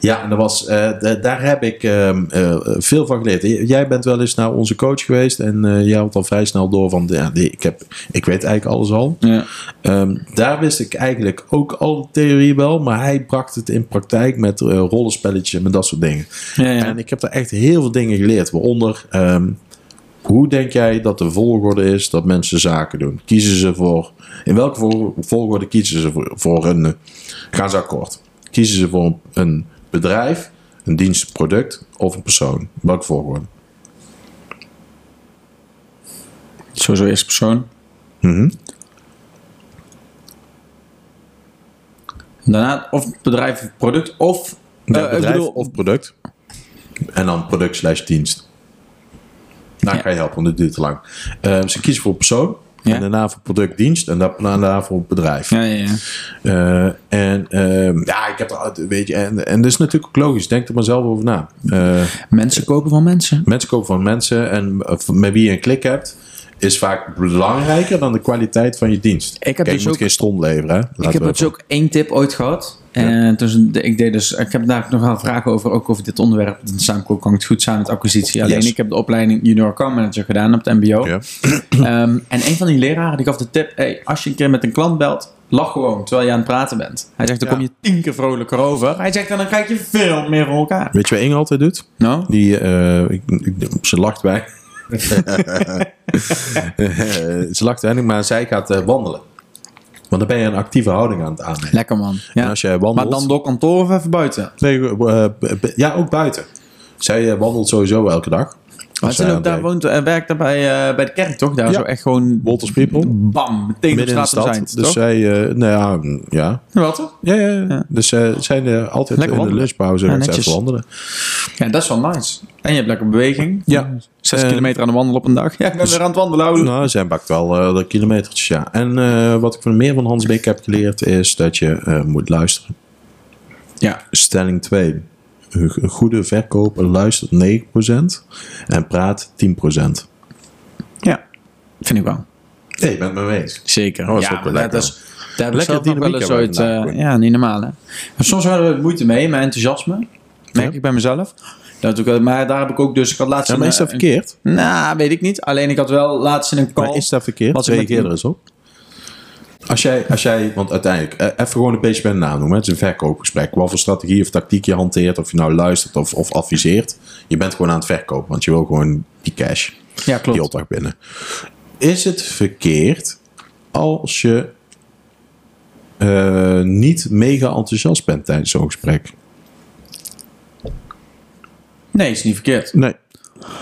Speaker 2: Ja, en dat was, eh, daar heb ik ehm, eh, veel van geleerd. Jij bent wel eens naar onze coach geweest en eh, jij had al vrij snel door van, ja, ik, heb, ik weet eigenlijk alles al.
Speaker 1: Ja.
Speaker 2: Ehm, daar wist ik eigenlijk ook al de theorie wel, maar hij bracht het in praktijk met rollenspelletjes en met dat soort dingen.
Speaker 1: Ja, ja.
Speaker 2: En ik heb daar echt heel veel dingen geleerd, waaronder ehm, hoe denk jij dat de volgorde is dat mensen zaken doen? Kiezen ze voor, in welke vol- volgorde kiezen ze voor, voor een, eh, gaan ze akkoord? Kiezen ze voor een bedrijf, een dienst, een product of een persoon? Welke volgorde?
Speaker 1: Sowieso eerste persoon.
Speaker 2: Mhm.
Speaker 1: Daarna of bedrijf of product of...
Speaker 2: Ja,
Speaker 1: eh,
Speaker 2: bedrijf
Speaker 1: bedoel-
Speaker 2: of product. En dan product slash dienst. Nou,
Speaker 1: Ja.
Speaker 2: ga je helpen, want dit duurt te lang. Ehm, ze kiezen voor persoon.
Speaker 1: Ja.
Speaker 2: En daarna voor product, dienst. En daarna voor bedrijf.
Speaker 1: Ja, ja, ja.
Speaker 2: Eh, en ehm, ja, ik heb er, weet je, en, en dat is natuurlijk ook logisch. Denk er maar zelf over na. Eh,
Speaker 1: Mensen kopen van mensen.
Speaker 2: mensen kopen van mensen en eh, met wie je een klik hebt, is vaak belangrijker dan de kwaliteit van je dienst.
Speaker 1: Ik heb
Speaker 2: Kijk,
Speaker 1: dus
Speaker 2: je moet geen stront leveren. Hè?
Speaker 1: Ik heb dus ook één tip ooit gehad. En dus, ik, deed dus, ik heb daar nog wel vragen over, ook over dit onderwerp. Dan samen kan het goed samen met acquisitie. Alleen
Speaker 2: Yes.
Speaker 1: ik heb de opleiding Junior Account Manager gedaan op het MBO.
Speaker 2: Ja.
Speaker 1: Ehm, en een van die leraren die gaf de tip: hey, als je een keer met een klant belt, lach gewoon terwijl je aan het praten bent. Hij zegt: dan
Speaker 2: Ja.
Speaker 1: kom je tien keer vrolijker over. Hij zegt: en dan krijg je veel meer voor elkaar.
Speaker 2: Weet je wat Inge altijd doet?
Speaker 1: Nou?
Speaker 2: Die, eh, ik, ik- ze lacht bij. ze lacht weinig, maar zij gaat eh, wandelen. Want dan ben je een actieve houding aan het aannemen.
Speaker 1: Lekker man.
Speaker 2: En
Speaker 1: Ja.
Speaker 2: als jij wandelt...
Speaker 1: Maar dan door kantoor of even buiten.
Speaker 2: Nee, eh, b- ja, ook buiten. Zij eh, wandelt sowieso elke dag.
Speaker 1: Maar ze
Speaker 2: zij
Speaker 1: ook daar woont, eh, werkt daar bij, eh, bij de kerk toch? Daar
Speaker 2: Ja.
Speaker 1: zo echt gewoon
Speaker 2: Wolters People.
Speaker 1: bam, meteen
Speaker 2: midden in de
Speaker 1: straat
Speaker 2: stad.
Speaker 1: zijn.
Speaker 2: dus
Speaker 1: toch?
Speaker 2: zij, eh, nou ja, mm, ja.
Speaker 1: Wel toch?
Speaker 2: Ja, ja, ja.
Speaker 1: Ja.
Speaker 2: Dus ze zijn eh, altijd
Speaker 1: Lekker
Speaker 2: in de lunchpauze
Speaker 1: Ja,
Speaker 2: even wandelen.
Speaker 1: Ja, dat is wel nice. En je hebt lekker beweging.
Speaker 2: Ja.
Speaker 1: Zes
Speaker 2: Eh,
Speaker 1: kilometer aan de wandel op een dag. Ja, ik ben weer aan het wandelen. ouwe.
Speaker 2: Nou, zij bakt wel eh, de kilometertjes, ja. En eh, wat ik van meer van Hans Beek heb geleerd is dat je eh, moet luisteren.
Speaker 1: Ja.
Speaker 2: Stelling 2. Een goede verkoper luistert 9% en praat 10%.
Speaker 1: ja, vind ik wel.
Speaker 2: Nee, je bent het me eens.
Speaker 1: Zeker.
Speaker 2: Oh, dat is
Speaker 1: ja,
Speaker 2: ook wel
Speaker 1: maar
Speaker 2: lekker.
Speaker 1: dat is, daar heb ik
Speaker 2: Lekker
Speaker 1: zelf nog wel eens ooit... ja, niet normaal hè. Maar soms hebben we het moeite mee, mijn enthousiasme. Merk
Speaker 2: Ja.
Speaker 1: ik bij mezelf. Dat ook, maar daar heb ik ook dus... Ik had laatst
Speaker 2: Ja, maar
Speaker 1: een,
Speaker 2: is dat
Speaker 1: eh,
Speaker 2: verkeerd?
Speaker 1: een- Nou, weet ik niet. Alleen ik had wel laatst in een call...
Speaker 2: Maar is dat verkeerd?
Speaker 1: Met
Speaker 2: Reageer er eens op. Als jij, als jij, want uiteindelijk, eh, even gewoon een beetje bij de naam noemen. Het is een verkoopgesprek. Wat voor strategie of tactiek je hanteert, of je nou luistert of, of adviseert. Je bent gewoon aan het verkopen, want je wil gewoon die cash,
Speaker 1: Ja, klopt.
Speaker 2: die opdracht binnen. Is het verkeerd als je eh, niet mega enthousiast bent tijdens zo'n gesprek?
Speaker 1: Nee, is niet verkeerd.
Speaker 2: Nee,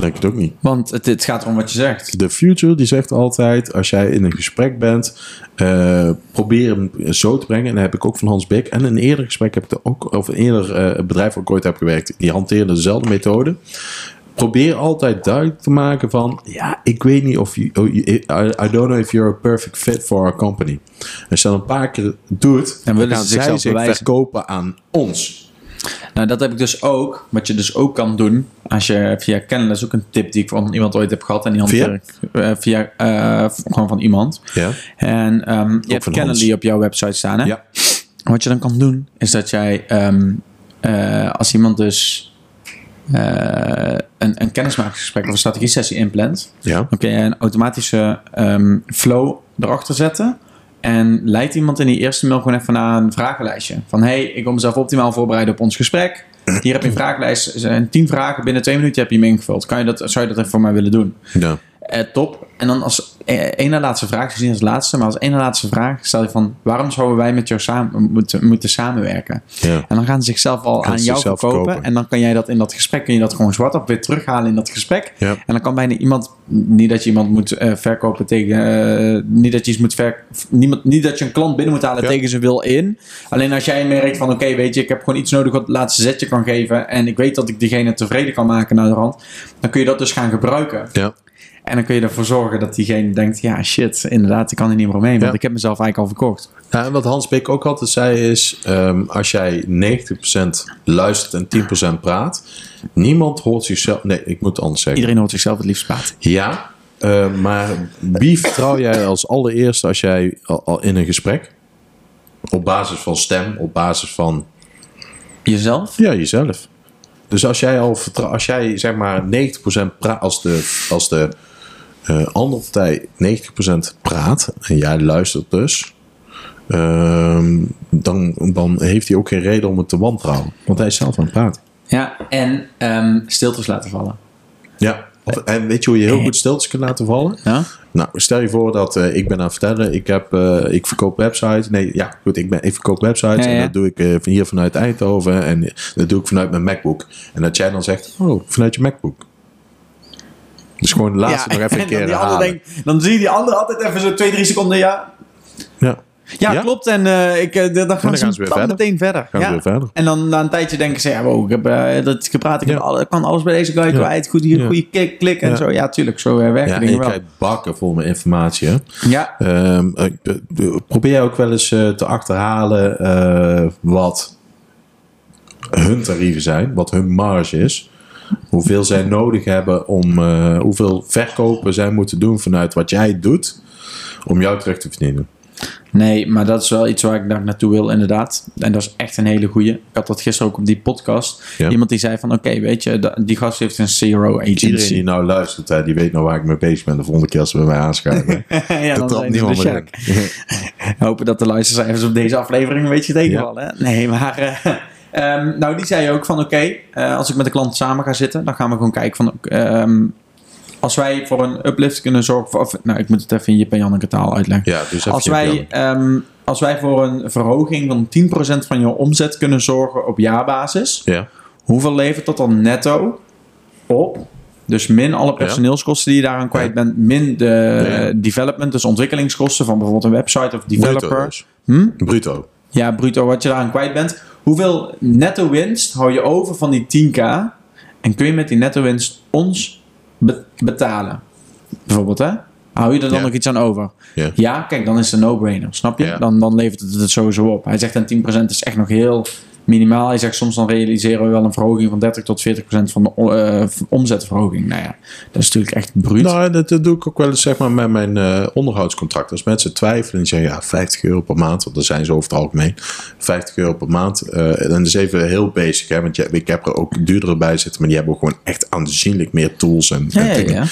Speaker 2: denk het ook niet.
Speaker 1: Want het, het gaat erom wat je zegt.
Speaker 2: De Future die zegt altijd, als jij in een gesprek bent, eh, probeer hem zo te brengen. En dat heb ik ook van Hans Beek. En in een eerder gesprek heb ik er ook, of een eerder eh, bedrijf waar ik ooit heb gewerkt, die hanteerde dezelfde methode. probeer altijd duidelijk te maken van, ja, ik weet niet of je, oh, you- I, don't know if you're a perfect fit for our company. Als je dat een paar keer doet, dan,
Speaker 1: willen
Speaker 2: gaan
Speaker 1: ze
Speaker 2: zij zich
Speaker 1: bewijzen.
Speaker 2: verkopen aan ons.
Speaker 1: Nou, dat heb ik dus ook. Wat je dus ook kan doen. Als je via kennen, dat is ook een tip die ik van iemand ooit heb gehad. En die
Speaker 2: Via?
Speaker 1: eh, via eh, gewoon van iemand.
Speaker 2: Ja,
Speaker 1: En ehm, je hebt Calendly
Speaker 2: Hans.
Speaker 1: op jouw website staan. Hè?
Speaker 2: ja.
Speaker 1: Wat je dan kan doen, is dat jij, ehm, eh, als iemand dus een, een kennismakingsgesprek of een strategie-sessie inplant,
Speaker 2: ja.
Speaker 1: dan kun je een automatische ehm, flow erachter zetten. En leidt iemand in die eerste mail gewoon even naar een vragenlijstje. Van hey, ik wil mezelf optimaal voorbereiden op ons gesprek. Hier heb je een vragenlijst. Er zijn tien vragen. Binnen twee minuten heb je hem ingevuld. Kan je dat, zou je dat even voor mij willen doen?
Speaker 2: ja.
Speaker 1: Eh, top. En dan als eh, één na laatste vraag, gezien als laatste, maar als één na laatste vraag stel je van waarom zouden wij met jou samen moeten, moeten samenwerken?
Speaker 2: ja.
Speaker 1: En dan gaan ze zichzelf al aan jou verkopen. En dan kan jij dat in dat gesprek, kun je dat gewoon zwart op wit terughalen in dat gesprek.
Speaker 2: Ja.
Speaker 1: En dan kan bijna iemand, niet dat je iemand moet eh, verkopen tegen, eh, niet dat je iets moet ver, niemand, niet dat je een klant binnen moet halen
Speaker 2: Ja.
Speaker 1: tegen zijn wil in. Alleen als jij merkt van oké, weet je, ik heb gewoon iets nodig wat het laatste zetje kan geven. En ik weet dat ik diegene tevreden kan maken naar de rand. Dan kun je dat dus gaan gebruiken.
Speaker 2: ja.
Speaker 1: En dan kun je ervoor zorgen dat diegene denkt, ja shit, inderdaad, ik kan er niet meer omheen. Want
Speaker 2: Ja.
Speaker 1: ik heb mezelf eigenlijk al verkocht.
Speaker 2: Ja, en wat Hans Beek ook altijd zei is, ehm, als jij 90% luistert en 10% praat, niemand hoort zichzelf... Nee, ik moet het anders zeggen.
Speaker 1: Iedereen hoort zichzelf het liefst praten.
Speaker 2: Ja, eh, maar wie vertrouw jij als allereerste als jij al, al in een gesprek? Op basis van stem, op basis van
Speaker 1: Jezelf?
Speaker 2: ja, jezelf. Dus als jij al als jij zeg maar 90% praat, als de, als de eh, andere partij 90% praat en jij luistert dus, ehm, dan, dan heeft hij ook geen reden om het te wantrouwen. Want hij is zelf aan het praten.
Speaker 1: Ja, en ehm, stiltes laten vallen.
Speaker 2: Ja. Of, en weet je hoe je heel goed stiltes kunt laten vallen?
Speaker 1: Ja?
Speaker 2: Nou, stel je voor dat eh, ik ben aan het vertellen, ik, heb, eh, ik verkoop websites. Nee, ja, goed, ik, ben, ik verkoop websites
Speaker 1: Ja,
Speaker 2: en dat doe ik van hier vanuit Eindhoven en dat doe ik vanuit mijn MacBook. En dat jij dan zegt, oh, vanuit je MacBook. Dus gewoon de laatste nog even een
Speaker 1: en dan
Speaker 2: keer
Speaker 1: denkt- dan zie je die ander altijd even zo twee, drie seconden, ja.
Speaker 2: Ja,
Speaker 1: Ja,
Speaker 2: Ja?
Speaker 1: klopt. En eh, ik, eh, dan gaan,
Speaker 2: dan
Speaker 1: ze,
Speaker 2: gaan ze weer
Speaker 1: dan
Speaker 2: verder.
Speaker 1: meteen verder.
Speaker 2: gaan we
Speaker 1: ja.
Speaker 2: weer verder.
Speaker 1: En dan na een tijdje denken ze, ja, wow, ik heb eh, dat gepraat, ik, heb
Speaker 2: Ja.
Speaker 1: alle- ik kan alles bij deze guy kwijt. Goed, hier, goede klik, klik en zo. Ja, tuurlijk, zo werken
Speaker 2: Ja, en
Speaker 1: dingen wel.
Speaker 2: krijgt bakken vol met informatie. Hè?
Speaker 1: Ja,
Speaker 2: Ehm, eh, eh, probeer ook wel eens te achterhalen wat hun tarieven zijn, wat hun marge is. Hoeveel zij nodig hebben om, eh, hoeveel verkopen zij moeten doen vanuit wat jij doet, om jou terug te verdienen.
Speaker 1: nee, maar dat is wel iets waar ik daar naartoe wil, inderdaad. En dat is echt een hele goeie. Ik had dat gisteren ook op die podcast.
Speaker 2: Ja.
Speaker 1: Iemand die zei van, oké, weet je, die gast heeft een CRO agency.
Speaker 2: Iedereen die nou luistert, hè, die weet nou waar ik mee bezig ben de volgende keer als ze bij mij aanschuiven.
Speaker 1: ja,
Speaker 2: dat trapt niemand
Speaker 1: de
Speaker 2: meer in.
Speaker 1: Hopen dat de luistercijfers op deze aflevering een beetje tegenvallen. Nee, maar... eh, ehm, nou, die zei ook van oké, eh, als ik met de klant samen ga zitten, dan gaan we gewoon kijken van... ehm, als wij voor een uplift kunnen zorgen... Of, nou, ik moet het even in en Janneke taal uitleggen.
Speaker 2: Ja, dus
Speaker 1: Als wij, ehm, als wij voor een verhoging van 10% van je omzet kunnen zorgen op jaarbasis...
Speaker 2: Ja,
Speaker 1: Hoeveel levert dat dan netto op? Dus min alle personeelskosten die je daaraan kwijt bent, min de
Speaker 2: Ja.
Speaker 1: development, dus ontwikkelingskosten van bijvoorbeeld een website of developer.
Speaker 2: bruto dus.
Speaker 1: Hm?
Speaker 2: Bruto.
Speaker 1: Ja, bruto wat je daaraan kwijt bent. Hoeveel netto winst hou je over van die 10k en kun je met die netto winst ons be- betalen? Bijvoorbeeld, hè? Hou je er dan
Speaker 2: Ja.
Speaker 1: nog iets aan over?
Speaker 2: Ja.
Speaker 1: kijk, dan is het een no-brainer, snap je?
Speaker 2: Ja.
Speaker 1: Dan, dan levert het het sowieso op. Hij zegt en 10% is echt nog heel minimaal. Hij zegt soms dan realiseren we wel een verhoging van 30 tot 40% van de o- eh, omzetverhoging. Nou ja, dat is natuurlijk echt bruut.
Speaker 2: Nou, dat, dat doe ik ook wel eens zeg maar, met mijn eh onderhoudscontract. Als mensen twijfelen en zeggen ja, 50 euro per maand, want daar zijn ze over het algemeen. 50 euro per maand. eh, en dat is even heel basic, hè, want je, ik heb er ook duurdere bij zitten, maar die hebben ook gewoon echt aanzienlijk meer tools en,
Speaker 1: ja,
Speaker 2: en
Speaker 1: ja.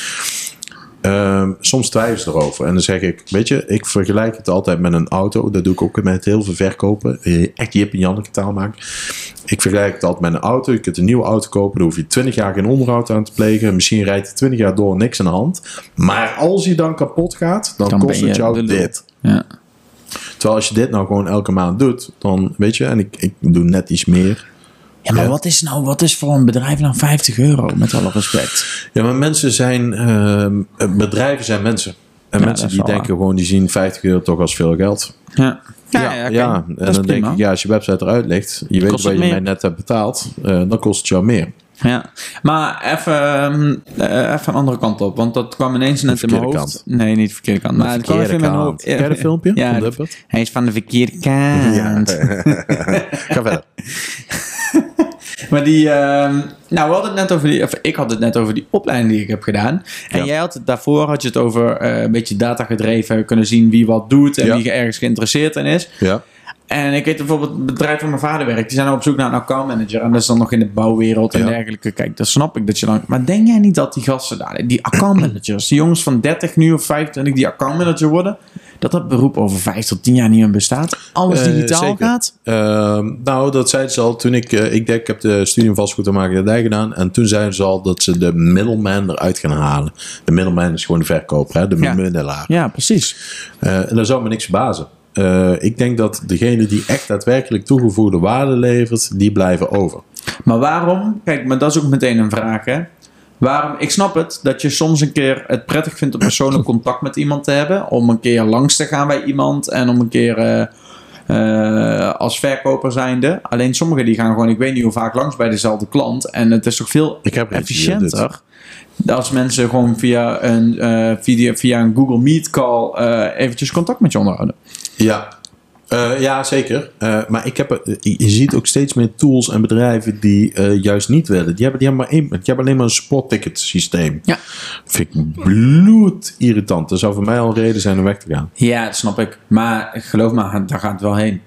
Speaker 2: Ehm, soms twijfelen ze erover. En dan zeg ik, weet je, ik vergelijk het altijd met een auto. Dat doe ik ook met heel veel verkopen. Eh, Echt Jip en Janneke taal maken. Ik vergelijk het altijd met een auto. Je kunt een nieuwe auto kopen. Daar hoef je 20 jaar geen onderhoud aan te plegen. Misschien rijdt hij 20 jaar door niks aan de hand. Maar als hij dan kapot gaat, dan,
Speaker 1: Dan
Speaker 2: kost het jou dit.
Speaker 1: Ja.
Speaker 2: Terwijl als je dit nou gewoon elke maand doet, dan weet je, en ik, ik doe net iets meer.
Speaker 1: Ja, maar
Speaker 2: Ja.
Speaker 1: wat is nou, wat is voor een bedrijf nou 50 euro, met alle respect?
Speaker 2: Ja, maar mensen zijn, ehm, bedrijven zijn mensen. En
Speaker 1: Ja,
Speaker 2: mensen die denken gewoon, die zien 50 euro toch als veel geld.
Speaker 1: Ja,
Speaker 2: Ja, ja,
Speaker 1: oké.
Speaker 2: en dan denk ik, ja, als je website eruit ligt, je weet wat je
Speaker 1: meer.
Speaker 2: mij net hebt betaald, eh, dan kost het jou meer.
Speaker 1: Ja, maar even, ehm, eh, even een andere kant op, want dat kwam ineens net in mijn
Speaker 2: verkeerde
Speaker 1: hoofd. Nee, niet de verkeerde kant. Maar het kwam even in mijn hoofd.
Speaker 2: Ken je dat filmpje?
Speaker 1: Ja,
Speaker 2: van
Speaker 1: de-
Speaker 2: Duppert?
Speaker 1: hij is van de verkeerde kant.
Speaker 2: Ga verder.
Speaker 1: Maar die, ehm, nou, we hadden het net over die, of ik had het net over die opleiding die ik heb gedaan. En
Speaker 2: Ja.
Speaker 1: jij had het daarvoor, had je het over eh, een beetje data gedreven, kunnen zien wie wat doet en
Speaker 2: Ja.
Speaker 1: wie ergens geïnteresseerd in is.
Speaker 2: Ja.
Speaker 1: En ik weet bijvoorbeeld het bedrijf waar mijn vader werkt, die zijn op zoek naar een accountmanager. En dat is dan nog in de bouwwereld en
Speaker 2: Ja.
Speaker 1: dergelijke. Kijk, dat snap ik dat je dan. Maar denk jij niet dat die gasten daar, die accountmanagers, die jongens van 30 nu of 25 die accountmanager worden, dat dat beroep over 5 tot 10 jaar niet meer bestaat? Alles
Speaker 2: Eh,
Speaker 1: digitaal gaat?
Speaker 2: Ehm, nou, dat zeiden ze al toen ik... eh, ik denk, ik heb de studium vastgoed en makelaardij gedaan. En toen zeiden ze al dat ze de middleman eruit gaan halen. De middleman is gewoon de verkoper, hè? de
Speaker 1: Ja. Ja, precies.
Speaker 2: Eh, en daar zou me niks verbazen. Eh, ik denk dat degene die echt daadwerkelijk toegevoegde waarde levert, die blijven over.
Speaker 1: Maar waarom? Kijk, maar dat is ook meteen een vraag, hè? Waarom? Ik snap het dat je soms een keer het prettig vindt om persoonlijk contact met iemand te hebben. Om een keer langs te gaan bij iemand en om een keer eh, eh, als verkoper zijnde. Alleen sommigen die gaan gewoon, ik weet niet hoe vaak langs bij dezelfde klant. En het is toch veel efficiënter. Als mensen gewoon via een, eh, via, via een Google Meet call eventjes contact met je onderhouden.
Speaker 2: Ja, Eh, ja zeker. Eh, maar ik heb, je ziet ook steeds meer tools en bedrijven die eh, juist niet willen. Die hebben, die, hebben maar één, die hebben alleen maar een support ticket systeem.
Speaker 1: Ja.
Speaker 2: Vind ik bloed irritant. Dat zou voor mij al een reden zijn om weg te gaan.
Speaker 1: Ja, dat snap ik. Maar geloof me, daar gaat het wel heen.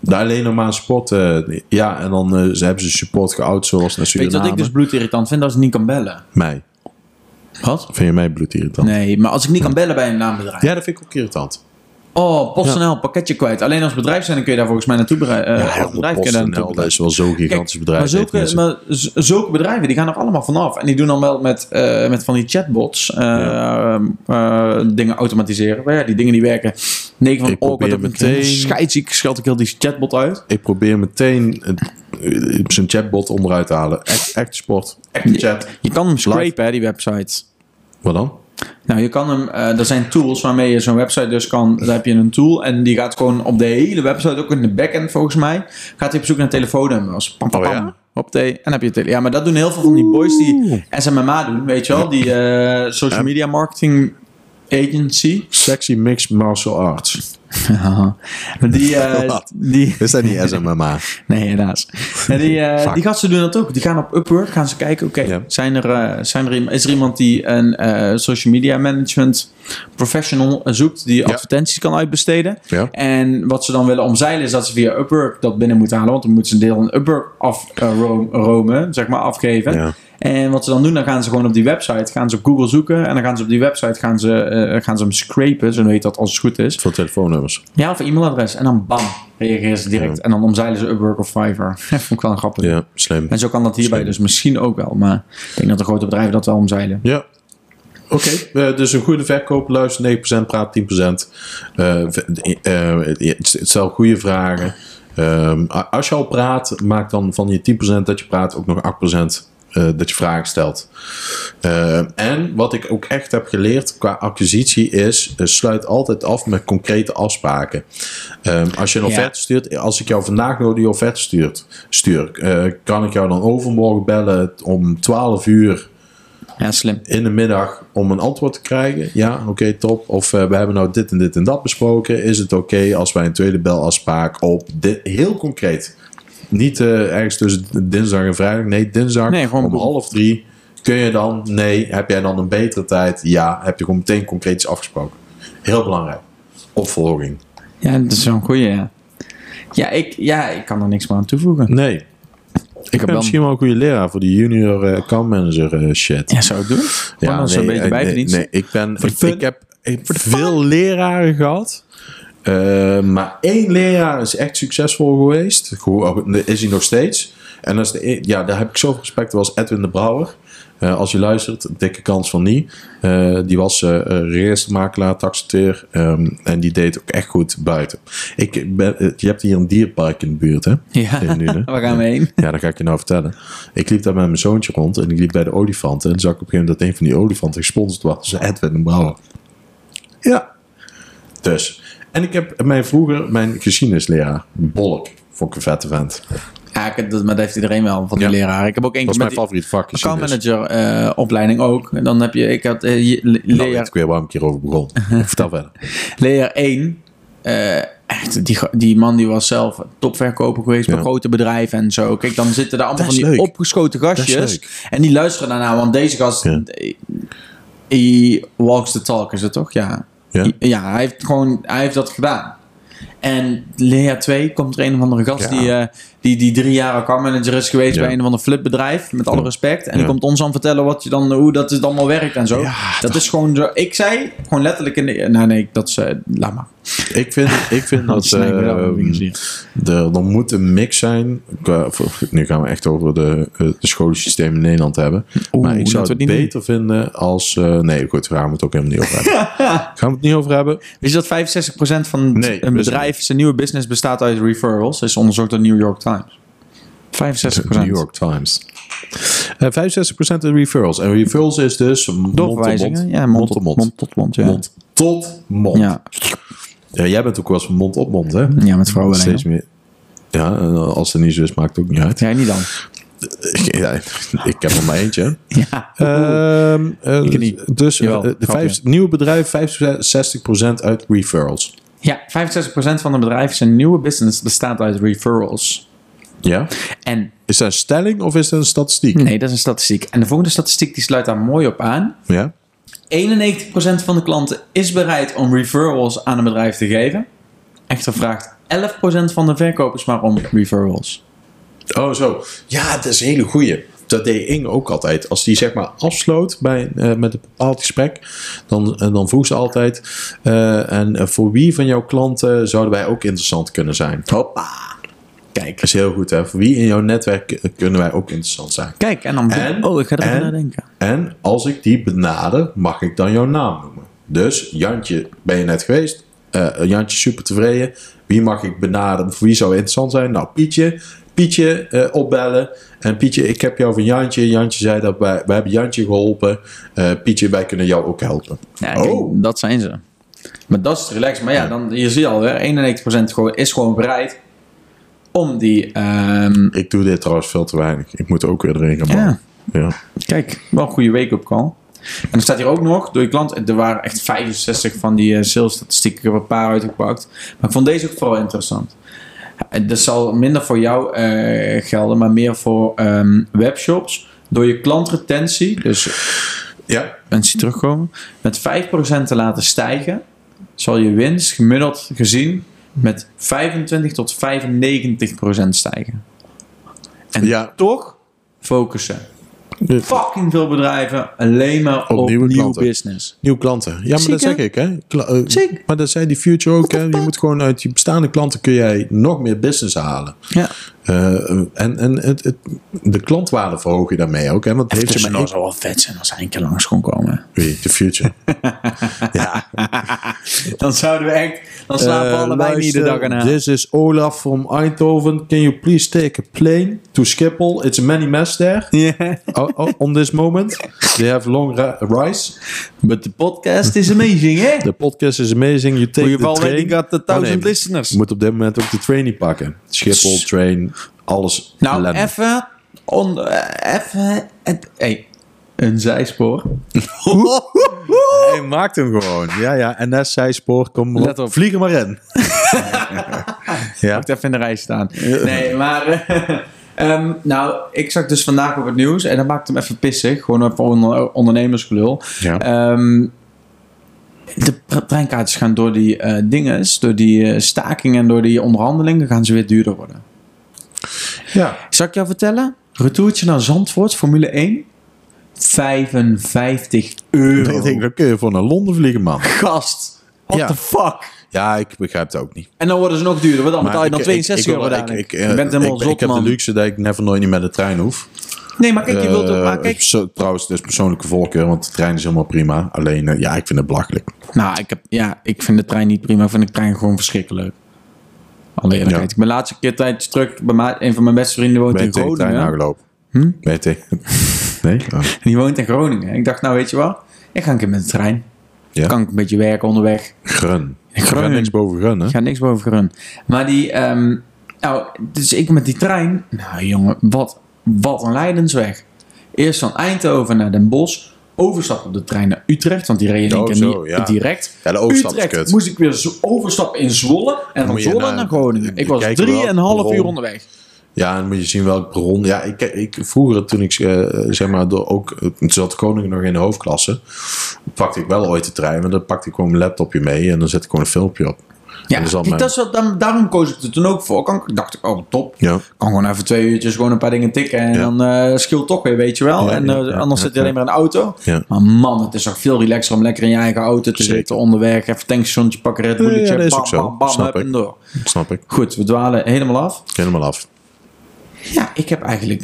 Speaker 2: Daar alleen nog maar een support. eh, ja, en dan ze hebben ze support geoutsourced naar
Speaker 1: Weet je
Speaker 2: Suriname.
Speaker 1: wat ik dus bloedirritant vind? Als ik niet kan bellen.
Speaker 2: Mij.
Speaker 1: Wat?
Speaker 2: Vind je mij bloed irritant?
Speaker 1: Nee, maar als ik niet kan bellen bij een naambedrijf.
Speaker 2: Ja, dat vind ik ook irritant.
Speaker 1: Oh, PostNL, pakketje kwijt. Alleen als bedrijf zijn, dan kun je daar volgens mij naartoe berei- eh,
Speaker 2: ja,
Speaker 1: bedrijf
Speaker 2: PostNL, dat is wel zo'n gigantisch
Speaker 1: Kijk,
Speaker 2: bedrijf.
Speaker 1: Maar zulke, maar bedrijven die gaan er allemaal vanaf. En die doen dan wel met, eh, met van die chatbots eh, dingen automatiseren. Maar ja, die dingen die werken. 9 van
Speaker 2: Ik
Speaker 1: oh, ik
Speaker 2: probeer
Speaker 1: word meteen scheidsziek. Scheld ik heel die chatbot uit.
Speaker 2: Ik probeer meteen zo'n chatbot onderuit te halen. Echt, echt sport. Echt chat.
Speaker 1: Je kan hem scrapen, hè, die website.
Speaker 2: Wat dan?
Speaker 1: Nou, je kan hem, eh, er zijn tools waarmee je zo'n website dus kan, daar heb je een tool en die gaat gewoon op de hele website, ook in de backend volgens mij, gaat hij op zoek naar telefoonnummers. Pam, pam,
Speaker 2: Oh,
Speaker 1: pam.
Speaker 2: ja?
Speaker 1: Op de, en heb je tele- Ja, maar dat doen heel veel van die boys die SMMA doen, weet je wel, die eh, social media marketing agency.
Speaker 2: Sexy Mixed Martial Arts.
Speaker 1: Maar die,
Speaker 2: Wat?
Speaker 1: die,
Speaker 2: Is dat niet SMMA?
Speaker 1: Nee, helaas. Ja, die,
Speaker 2: Fuck.
Speaker 1: die gasten doen dat ook. Die gaan op Upwork, gaan ze kijken, oké,
Speaker 2: Ja.
Speaker 1: zijn er, eh, zijn er, is er iemand die een social media management professional zoekt, die advertenties kan uitbesteden?
Speaker 2: Ja.
Speaker 1: En wat ze dan willen omzeilen is dat ze via Upwork dat binnen moeten halen, want dan moeten ze een deel van Upwork afromen, zeg maar, afgeven. En wat ze dan doen, dan gaan ze gewoon op die website, gaan ze op Google zoeken en dan gaan ze op die website gaan ze, eh, gaan ze hem scrapen, zo heet dat als het goed is.
Speaker 2: Voor telefoonnummers.
Speaker 1: Ja, of e-mailadres. En dan bam, reageren ze direct.
Speaker 2: Ja.
Speaker 1: En dan omzeilen ze Upwork of Fiverr. Dat vond ik wel grappig.
Speaker 2: Ja, slim.
Speaker 1: En zo kan dat hierbij
Speaker 2: Slim.
Speaker 1: dus misschien ook wel. Maar ik denk dat de grote bedrijven dat wel omzeilen.
Speaker 2: Ja. Oké, eh, dus een goede verkoop, luister 9%, praat 10%. Eh, v- eh, stel goede vragen. Ehm, als je al praat, maak dan van je 10% dat je praat ook nog 8% eh, dat je vragen stelt. Eh, en wat ik ook echt heb geleerd qua acquisitie is, eh, sluit altijd af met concrete afspraken. Ehm, als je een
Speaker 1: Ja.
Speaker 2: offerte stuurt, als ik jou vandaag nog die offerte stuurt, stuur, kan ik jou dan overmorgen bellen om 12 uur
Speaker 1: Ja, slim.
Speaker 2: in de middag om een antwoord te krijgen. Ja, oké, top. Of we hebben nou dit en dit en dat besproken. Is het oké als wij een tweede belafspraak op dit, heel concreet. Niet eh, ergens tussen dinsdag en vrijdag. Nee, dinsdag
Speaker 1: Nee, gewoon
Speaker 2: om
Speaker 1: boem.
Speaker 2: half drie. Kun je dan? Nee. Heb jij dan een betere tijd? Ja. Heb je gewoon meteen concreet iets afgesproken. Heel belangrijk. Opvolging.
Speaker 1: Ja, dat is een goeie, ja. Ja ik, ja, ik kan er niks meer aan toevoegen.
Speaker 2: Nee. Ik
Speaker 1: heb
Speaker 2: ben misschien wel een goede leraar voor die junior eh, account manager eh, shit.
Speaker 1: Ja, zou ik doen? Ja, is een beetje.
Speaker 2: Nee, nee, ik ben. Ik,
Speaker 1: fun.
Speaker 2: ik heb ik heb veel leraren gehad. Eh, maar één leraar is echt succesvol geweest. Goed, Is hij nog steeds. En dat is de, e- ja, daar heb ik zoveel respect voor als Edwin de Brouwer. Eh, als je luistert, dikke kans van niet. Eh, die was eh eh, registermakelaar, taxateur. ehm, en die deed ook echt goed buiten. Ik ben, je hebt hier een dierpark in de buurt, hè?
Speaker 1: Ja, waar gaan we heen?
Speaker 2: Ja, dat ga ik je nou vertellen. Ik liep daar met mijn zoontje rond en ik liep bij de olifanten. En zag ik op een gegeven moment dat een van die olifanten gesponsord was. Edwin de Brouwer. Ja. En ik heb mijn vroeger, mijn geschiedenisleraar, Bolk, vond ik een vette vent.
Speaker 1: Ja, Ja, ik, heb dat, maar dat heeft iedereen wel van die
Speaker 2: Ja.
Speaker 1: leraar. Ik heb ook één
Speaker 2: Dat is mijn favoriet vak.
Speaker 1: account
Speaker 2: geschiedenis.
Speaker 1: manager eh, opleiding ook. En dan heb je, ik had eh,
Speaker 2: Nou,
Speaker 1: leer,
Speaker 2: weet ik weer ik hier over begon. Vertel verder.
Speaker 1: leer 1. eh, echt, die, die man die was zelf topverkoper geweest bij grote bedrijven en zo. Kijk, dan zitten er allemaal van die
Speaker 2: leuk.
Speaker 1: opgeschoten gastjes. En die luisteren daarna, want deze gast...
Speaker 2: Ja.
Speaker 1: He walks the talk, is het toch? Ja.
Speaker 2: Ja?
Speaker 1: Ja, hij heeft gewoon hij heeft dat gedaan. En Lea 2 komt er een of andere gast
Speaker 2: Ja.
Speaker 1: die, eh, die, die drie jaar accountmanager is geweest
Speaker 2: Ja.
Speaker 1: bij een of ander flipbedrijf, met alle respect. En die komt ons aan vertellen wat je dan, hoe dat het allemaal werkt en zo. Dat is gewoon zo. Ik zei gewoon letterlijk in de. Nou, nee, dat is. eh, laat maar.
Speaker 2: Ik vind, ik vind dat
Speaker 1: we
Speaker 2: eh,
Speaker 1: hier.
Speaker 2: er, moet een mix zijn. qua- Nu gaan we echt over de, eh, de schoolsysteem in Nederland hebben.
Speaker 1: Oeh,
Speaker 2: maar ik zou het
Speaker 1: we
Speaker 2: beter vinden als... nee, goed, daar gaan we het ook helemaal niet over hebben. gaan we het niet over hebben?
Speaker 1: Wist je dat 65% van
Speaker 2: Nee,
Speaker 1: een
Speaker 2: ik
Speaker 1: bedrijf, zijn nieuwe business bestaat uit referrals? Dat is onderzocht door New York Times. 65%.
Speaker 2: New York Times. Eh 65% de referrals. En referrals is dus mond tot mond.
Speaker 1: Ja, mond, tot mond. Mond tot mond, ja.
Speaker 2: Mond tot mond.
Speaker 1: Ja,
Speaker 2: Ja, jij bent ook wel eens van mond op mond, hè?
Speaker 1: ja met vrouwen alleen.
Speaker 2: Steeds meer. Ja, als het niet zo is, maakt het ook niet uit.
Speaker 1: Jij niet dan?
Speaker 2: Ja, ik heb er maar eentje.
Speaker 1: Ja.
Speaker 2: Ehm, eh,
Speaker 1: Ik niet.
Speaker 2: Dus eh,
Speaker 1: Jawel,
Speaker 2: de vijf, nieuwe bedrijf 65% uit referrals.
Speaker 1: ja, 65% van de bedrijven zijn nieuwe business bestaat uit referrals.
Speaker 2: Ja?
Speaker 1: En
Speaker 2: Is dat een stelling of is dat een statistiek?
Speaker 1: nee, dat is een statistiek. En de volgende statistiek die sluit daar mooi op aan.
Speaker 2: Ja?
Speaker 1: 91% van de klanten is bereid om referrals aan een bedrijf te geven. Echter vraagt 11% van de verkopers maar om referrals.
Speaker 2: Oh, zo. Ja, dat is een hele goeie. Dat deed Inge ook altijd. Als die zeg maar afsloot bij, eh, met een bepaald gesprek, dan, eh, dan vroeg ze altijd: eh, En voor wie van jouw klanten zouden wij ook interessant kunnen zijn?
Speaker 1: Hoppa. Kijk.
Speaker 2: Dat is heel goed, hè? Voor wie in jouw netwerk kunnen wij ook interessant zijn?
Speaker 1: Kijk, en dan...
Speaker 2: En-
Speaker 1: oh, ik ga er
Speaker 2: en-
Speaker 1: naar denken.
Speaker 2: En als ik die benader, mag ik dan jouw naam noemen. Dus Jantje, ben je net geweest? Eh, Jantje, super tevreden. Wie mag ik benaderen? Voor wie zou interessant zijn? Nou, Pietje. Pietje eh, opbellen. En Pietje, ik heb jou van Jantje. Jantje zei dat wij, wij hebben Jantje geholpen. Eh, Pietje, wij kunnen jou ook helpen.
Speaker 1: Ja, kijk,
Speaker 2: Oh.
Speaker 1: dat zijn ze. Maar dat is relaxed. Maar ja, dan, je ziet alweer, 91% gewoon, is gewoon bereid om die... ehm,
Speaker 2: Ik doe dit trouwens veel te weinig. Ik moet ook weer erin gaan. Ja.
Speaker 1: Kijk, wel een goede wake-up call. En er staat hier ook nog, door je klant, er waren echt 65 van die eh, sales statistieken. Ik heb een paar uitgepakt. Maar ik vond deze ook vooral interessant. Dat zal minder voor jou eh, gelden, maar meer voor ehm, webshops. Door je klantretentie, dus
Speaker 2: ja.
Speaker 1: mensen terugkomen, met 5% te laten stijgen, zal je winst gemiddeld gezien met 25 tot 95% stijgen. En
Speaker 2: Ja.
Speaker 1: toch focussen
Speaker 2: De-
Speaker 1: fucking veel bedrijven alleen maar op,
Speaker 2: nieuwe
Speaker 1: nieuw
Speaker 2: klanten.
Speaker 1: business.
Speaker 2: Nieuwe klanten. Ja, maar dat zeg ik, hè. Kla- eh. Maar dat zei die Future ook, hè. Je moet gewoon uit je bestaande klanten kun jij nog meer business halen.
Speaker 1: Ja.
Speaker 2: Eh, en en het, het, de klantwaarde verhoog je daarmee ook, hè. Want heeft je maar
Speaker 1: zou
Speaker 2: één...
Speaker 1: wel vet zijn als hij een keer langs kon komen.
Speaker 2: Wie? De Future. ja.
Speaker 1: Dan zouden we echt, dan slapen we
Speaker 2: Eh,
Speaker 1: allebei niet de dag erna.
Speaker 2: This is Olaf from Eindhoven. Can you please take a plane to Schiphol? It's a many mess there.
Speaker 1: Ja.
Speaker 2: Oh, oh, on this moment. They have long ri- rise.
Speaker 1: But the podcast is amazing, hè?
Speaker 2: The podcast is amazing. You take the train.
Speaker 1: weet ik had de
Speaker 2: Oh,
Speaker 1: 1000
Speaker 2: nee.
Speaker 1: listeners.
Speaker 2: Je moet op dit moment ook de train niet pakken. Schiphol, train, alles.
Speaker 1: Nou, even, eh, even, hey, een zijspoor.
Speaker 2: Hij maakt hem gewoon. Ja, ja. En dat zijspoor. Kom maar
Speaker 1: Let op.
Speaker 2: Vlieg er maar in. ja.
Speaker 1: Moet even in de rij staan. Nee, maar... eh, ehm, nou, ik zag dus vandaag op het nieuws en dat maakt hem even pissig. Gewoon even onder, ondernemersgelul.
Speaker 2: Ja.
Speaker 1: Ehm, de treinkaartjes gaan door die eh dinges, door die eh, stakingen en door die onderhandelingen, gaan ze weer duurder worden.
Speaker 2: ja.
Speaker 1: Zal ik jou vertellen? Retourtje naar Zandvoort, Formule 1. 55 euro.
Speaker 2: Ik denk, dan kun je voor naar Londen vliegen, man.
Speaker 1: Gast, what
Speaker 2: Ja.
Speaker 1: the fuck?
Speaker 2: Ja, ik begrijp het ook niet.
Speaker 1: En dan worden ze nog duurder, want dan betaal je dan
Speaker 2: ik-
Speaker 1: 62
Speaker 2: ik- ik-
Speaker 1: euro
Speaker 2: ik- ik-
Speaker 1: Je bent helemaal
Speaker 2: ik,
Speaker 1: zot,
Speaker 2: ik heb
Speaker 1: man.
Speaker 2: de luxe dat ik never nooit niet met de trein hoef.
Speaker 1: Nee, maar kijk, je wilt ook... Maar
Speaker 2: Eh,
Speaker 1: kijk,
Speaker 2: zo- trouwens, het is persoonlijke voorkeur, want de trein is helemaal prima. Alleen, eh, ja, ik vind het belachelijk.
Speaker 1: nou, ik, heb, ja, ik vind de trein niet prima. Ik vind de trein gewoon verschrikkelijk. Alle eerlijkheid.
Speaker 2: Ja.
Speaker 1: Ik ben laatste keer tijdens terug bij mij, een van mijn beste vrienden woont
Speaker 2: Ben je
Speaker 1: in
Speaker 2: tegen de trein
Speaker 1: Groningen.
Speaker 2: aangelopen?
Speaker 1: Hm?
Speaker 2: Ben je. Nee? Oh.
Speaker 1: Die woont in Groningen. Ik dacht, nou weet je wat? Ik ga een keer met de trein.
Speaker 2: Ja.
Speaker 1: Kan ik een beetje werken onderweg.
Speaker 2: Grun. Ik
Speaker 1: Grun.
Speaker 2: ga niks boven grun, hè?
Speaker 1: Ik ga niks boven Grun. Maar die, ehm, Nou, dus ik met die trein. Nou jongen, wat, wat een lijdensweg. Eerst van Eindhoven naar Den Bosch. Overstap op de trein naar Utrecht. Want die één
Speaker 2: Oh, zo,
Speaker 1: niet
Speaker 2: ja.
Speaker 1: direct.
Speaker 2: Ja, de overstap is
Speaker 1: Utrecht
Speaker 2: kut.
Speaker 1: moest ik weer zo overstappen in Zwolle. En van Zwolle
Speaker 2: naar-
Speaker 1: naar Groningen. Ik was drieënhalf uur onderweg.
Speaker 2: Ja, en dan moet je zien welk bron. Ja, ik, ik vroeger toen ik eh, zeg maar door ook toen zat Koning nog in de hoofdklasse, pakte ik wel ooit de trein, maar dan pakte ik gewoon mijn laptopje mee en dan zet ik gewoon een filmpje op.
Speaker 1: Ja,
Speaker 2: dat is mijn-
Speaker 1: wat, dan, daarom koos ik er toen ook voor. Kan, ik dacht ik, oh top.
Speaker 2: Ja.
Speaker 1: Kan gewoon even twee uurtjes gewoon een paar dingen tikken. En
Speaker 2: Ja.
Speaker 1: dan eh scheelt toch weer, weet je wel.
Speaker 2: Ja,
Speaker 1: en eh, anders zit je alleen maar in de auto.
Speaker 2: Ja.
Speaker 1: Maar man, het is toch veel relaxer om lekker in je eigen auto te
Speaker 2: Zeker.
Speaker 1: zitten onderweg. Even tankstationnetje pakken, Red
Speaker 2: Ja,
Speaker 1: bam,
Speaker 2: ook zo.
Speaker 1: bam, bam,
Speaker 2: Snap ik.
Speaker 1: door.
Speaker 2: Snap ik.
Speaker 1: Goed, we dwalen helemaal af.
Speaker 2: Helemaal af.
Speaker 1: Ja, ik heb eigenlijk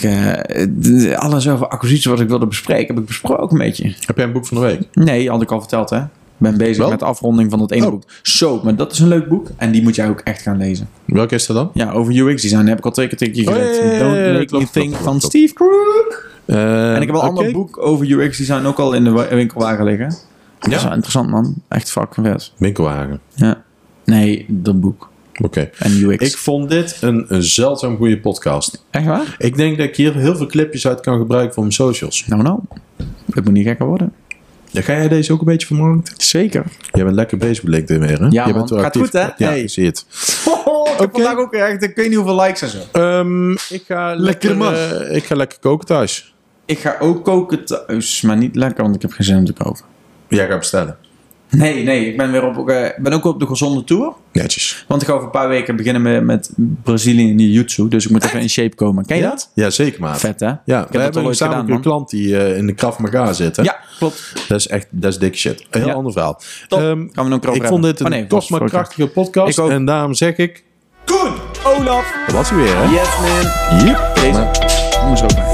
Speaker 1: d- alles over acquisitie wat ik wilde bespreken, heb ik besproken een beetje.
Speaker 2: Heb jij een boek van de week?
Speaker 1: Nee, had ik al verteld hè. Ik ben bezig
Speaker 2: Wel?
Speaker 1: met de afronding van dat ene
Speaker 2: Oh.
Speaker 1: boek. Zo, maar dat is een leuk boek. En die moet jij ook echt gaan lezen.
Speaker 2: Welke is dat dan?
Speaker 1: Ja, over UX design heb ik al twee keer tegen je
Speaker 2: Oh, ja,
Speaker 1: gezegd.
Speaker 2: ja, ja,
Speaker 1: Don't
Speaker 2: ja,
Speaker 1: make me think van. Steve Crook.
Speaker 2: Eh,
Speaker 1: En ik heb wel een ander boek over UX design ook al in de wa- winkelwagen liggen. Dat is
Speaker 2: Ja?
Speaker 1: wel interessant man. Echt fucking vet.
Speaker 2: Winkelwagen.
Speaker 1: Ja. Nee, dat boek.
Speaker 2: Oké.
Speaker 1: En UX.
Speaker 2: Ik vond dit een, een zeldzaam goede podcast.
Speaker 1: Echt waar?
Speaker 2: Ik denk dat ik hier heel veel clipjes uit kan gebruiken voor mijn socials.
Speaker 1: Nou nou. Het moet niet gekker worden.
Speaker 2: Ja, ga jij deze ook een beetje vermarkten?
Speaker 1: Zeker.
Speaker 2: Jij bent lekker bezig met LinkedIn weer, hè?
Speaker 1: Ja,
Speaker 2: bent wel
Speaker 1: Gaat goed, hè?
Speaker 2: Ja,
Speaker 1: Hey.
Speaker 2: ik zie het.
Speaker 1: Oh, ik vandaag ook echt, ik weet niet hoeveel likes en zo.
Speaker 2: Ehm, ik, ga lekker, eh, ik ga lekker koken thuis.
Speaker 1: Ik ga ook koken thuis, maar niet lekker, want ik heb geen zin om te koken.
Speaker 2: Jij gaat bestellen.
Speaker 1: Nee, nee, ik ben weer op, eh, ben ook op de gezonde tour.
Speaker 2: Netjes.
Speaker 1: Want ik ga over een paar weken beginnen met, met Brazilië in Jiu-Jitsu. Dus ik moet even in shape komen. Ken je dat?
Speaker 2: Ja, zeker maat.
Speaker 1: Vet hè?
Speaker 2: Ja,
Speaker 1: ik
Speaker 2: we
Speaker 1: heb dat
Speaker 2: hebben
Speaker 1: al ooit
Speaker 2: samen
Speaker 1: gedaan
Speaker 2: een
Speaker 1: man.
Speaker 2: klant die eh, in de Krav Maga zit. Hè?
Speaker 1: Ja, klopt.
Speaker 2: Dat is echt, dat is dikke shit. Een heel
Speaker 1: Ja.
Speaker 2: ander verhaal. Ehm,
Speaker 1: Gaan we
Speaker 2: ik
Speaker 1: hebben.
Speaker 2: vond dit een
Speaker 1: Oh, nee,
Speaker 2: kort
Speaker 1: was
Speaker 2: maar krachtige podcast.
Speaker 1: Ik ook.
Speaker 2: En daarom zeg ik,
Speaker 1: Goed, Olaf.
Speaker 2: dat was hij weer hè?
Speaker 1: Yes man.
Speaker 2: Yep.
Speaker 1: Deze.
Speaker 2: Maar-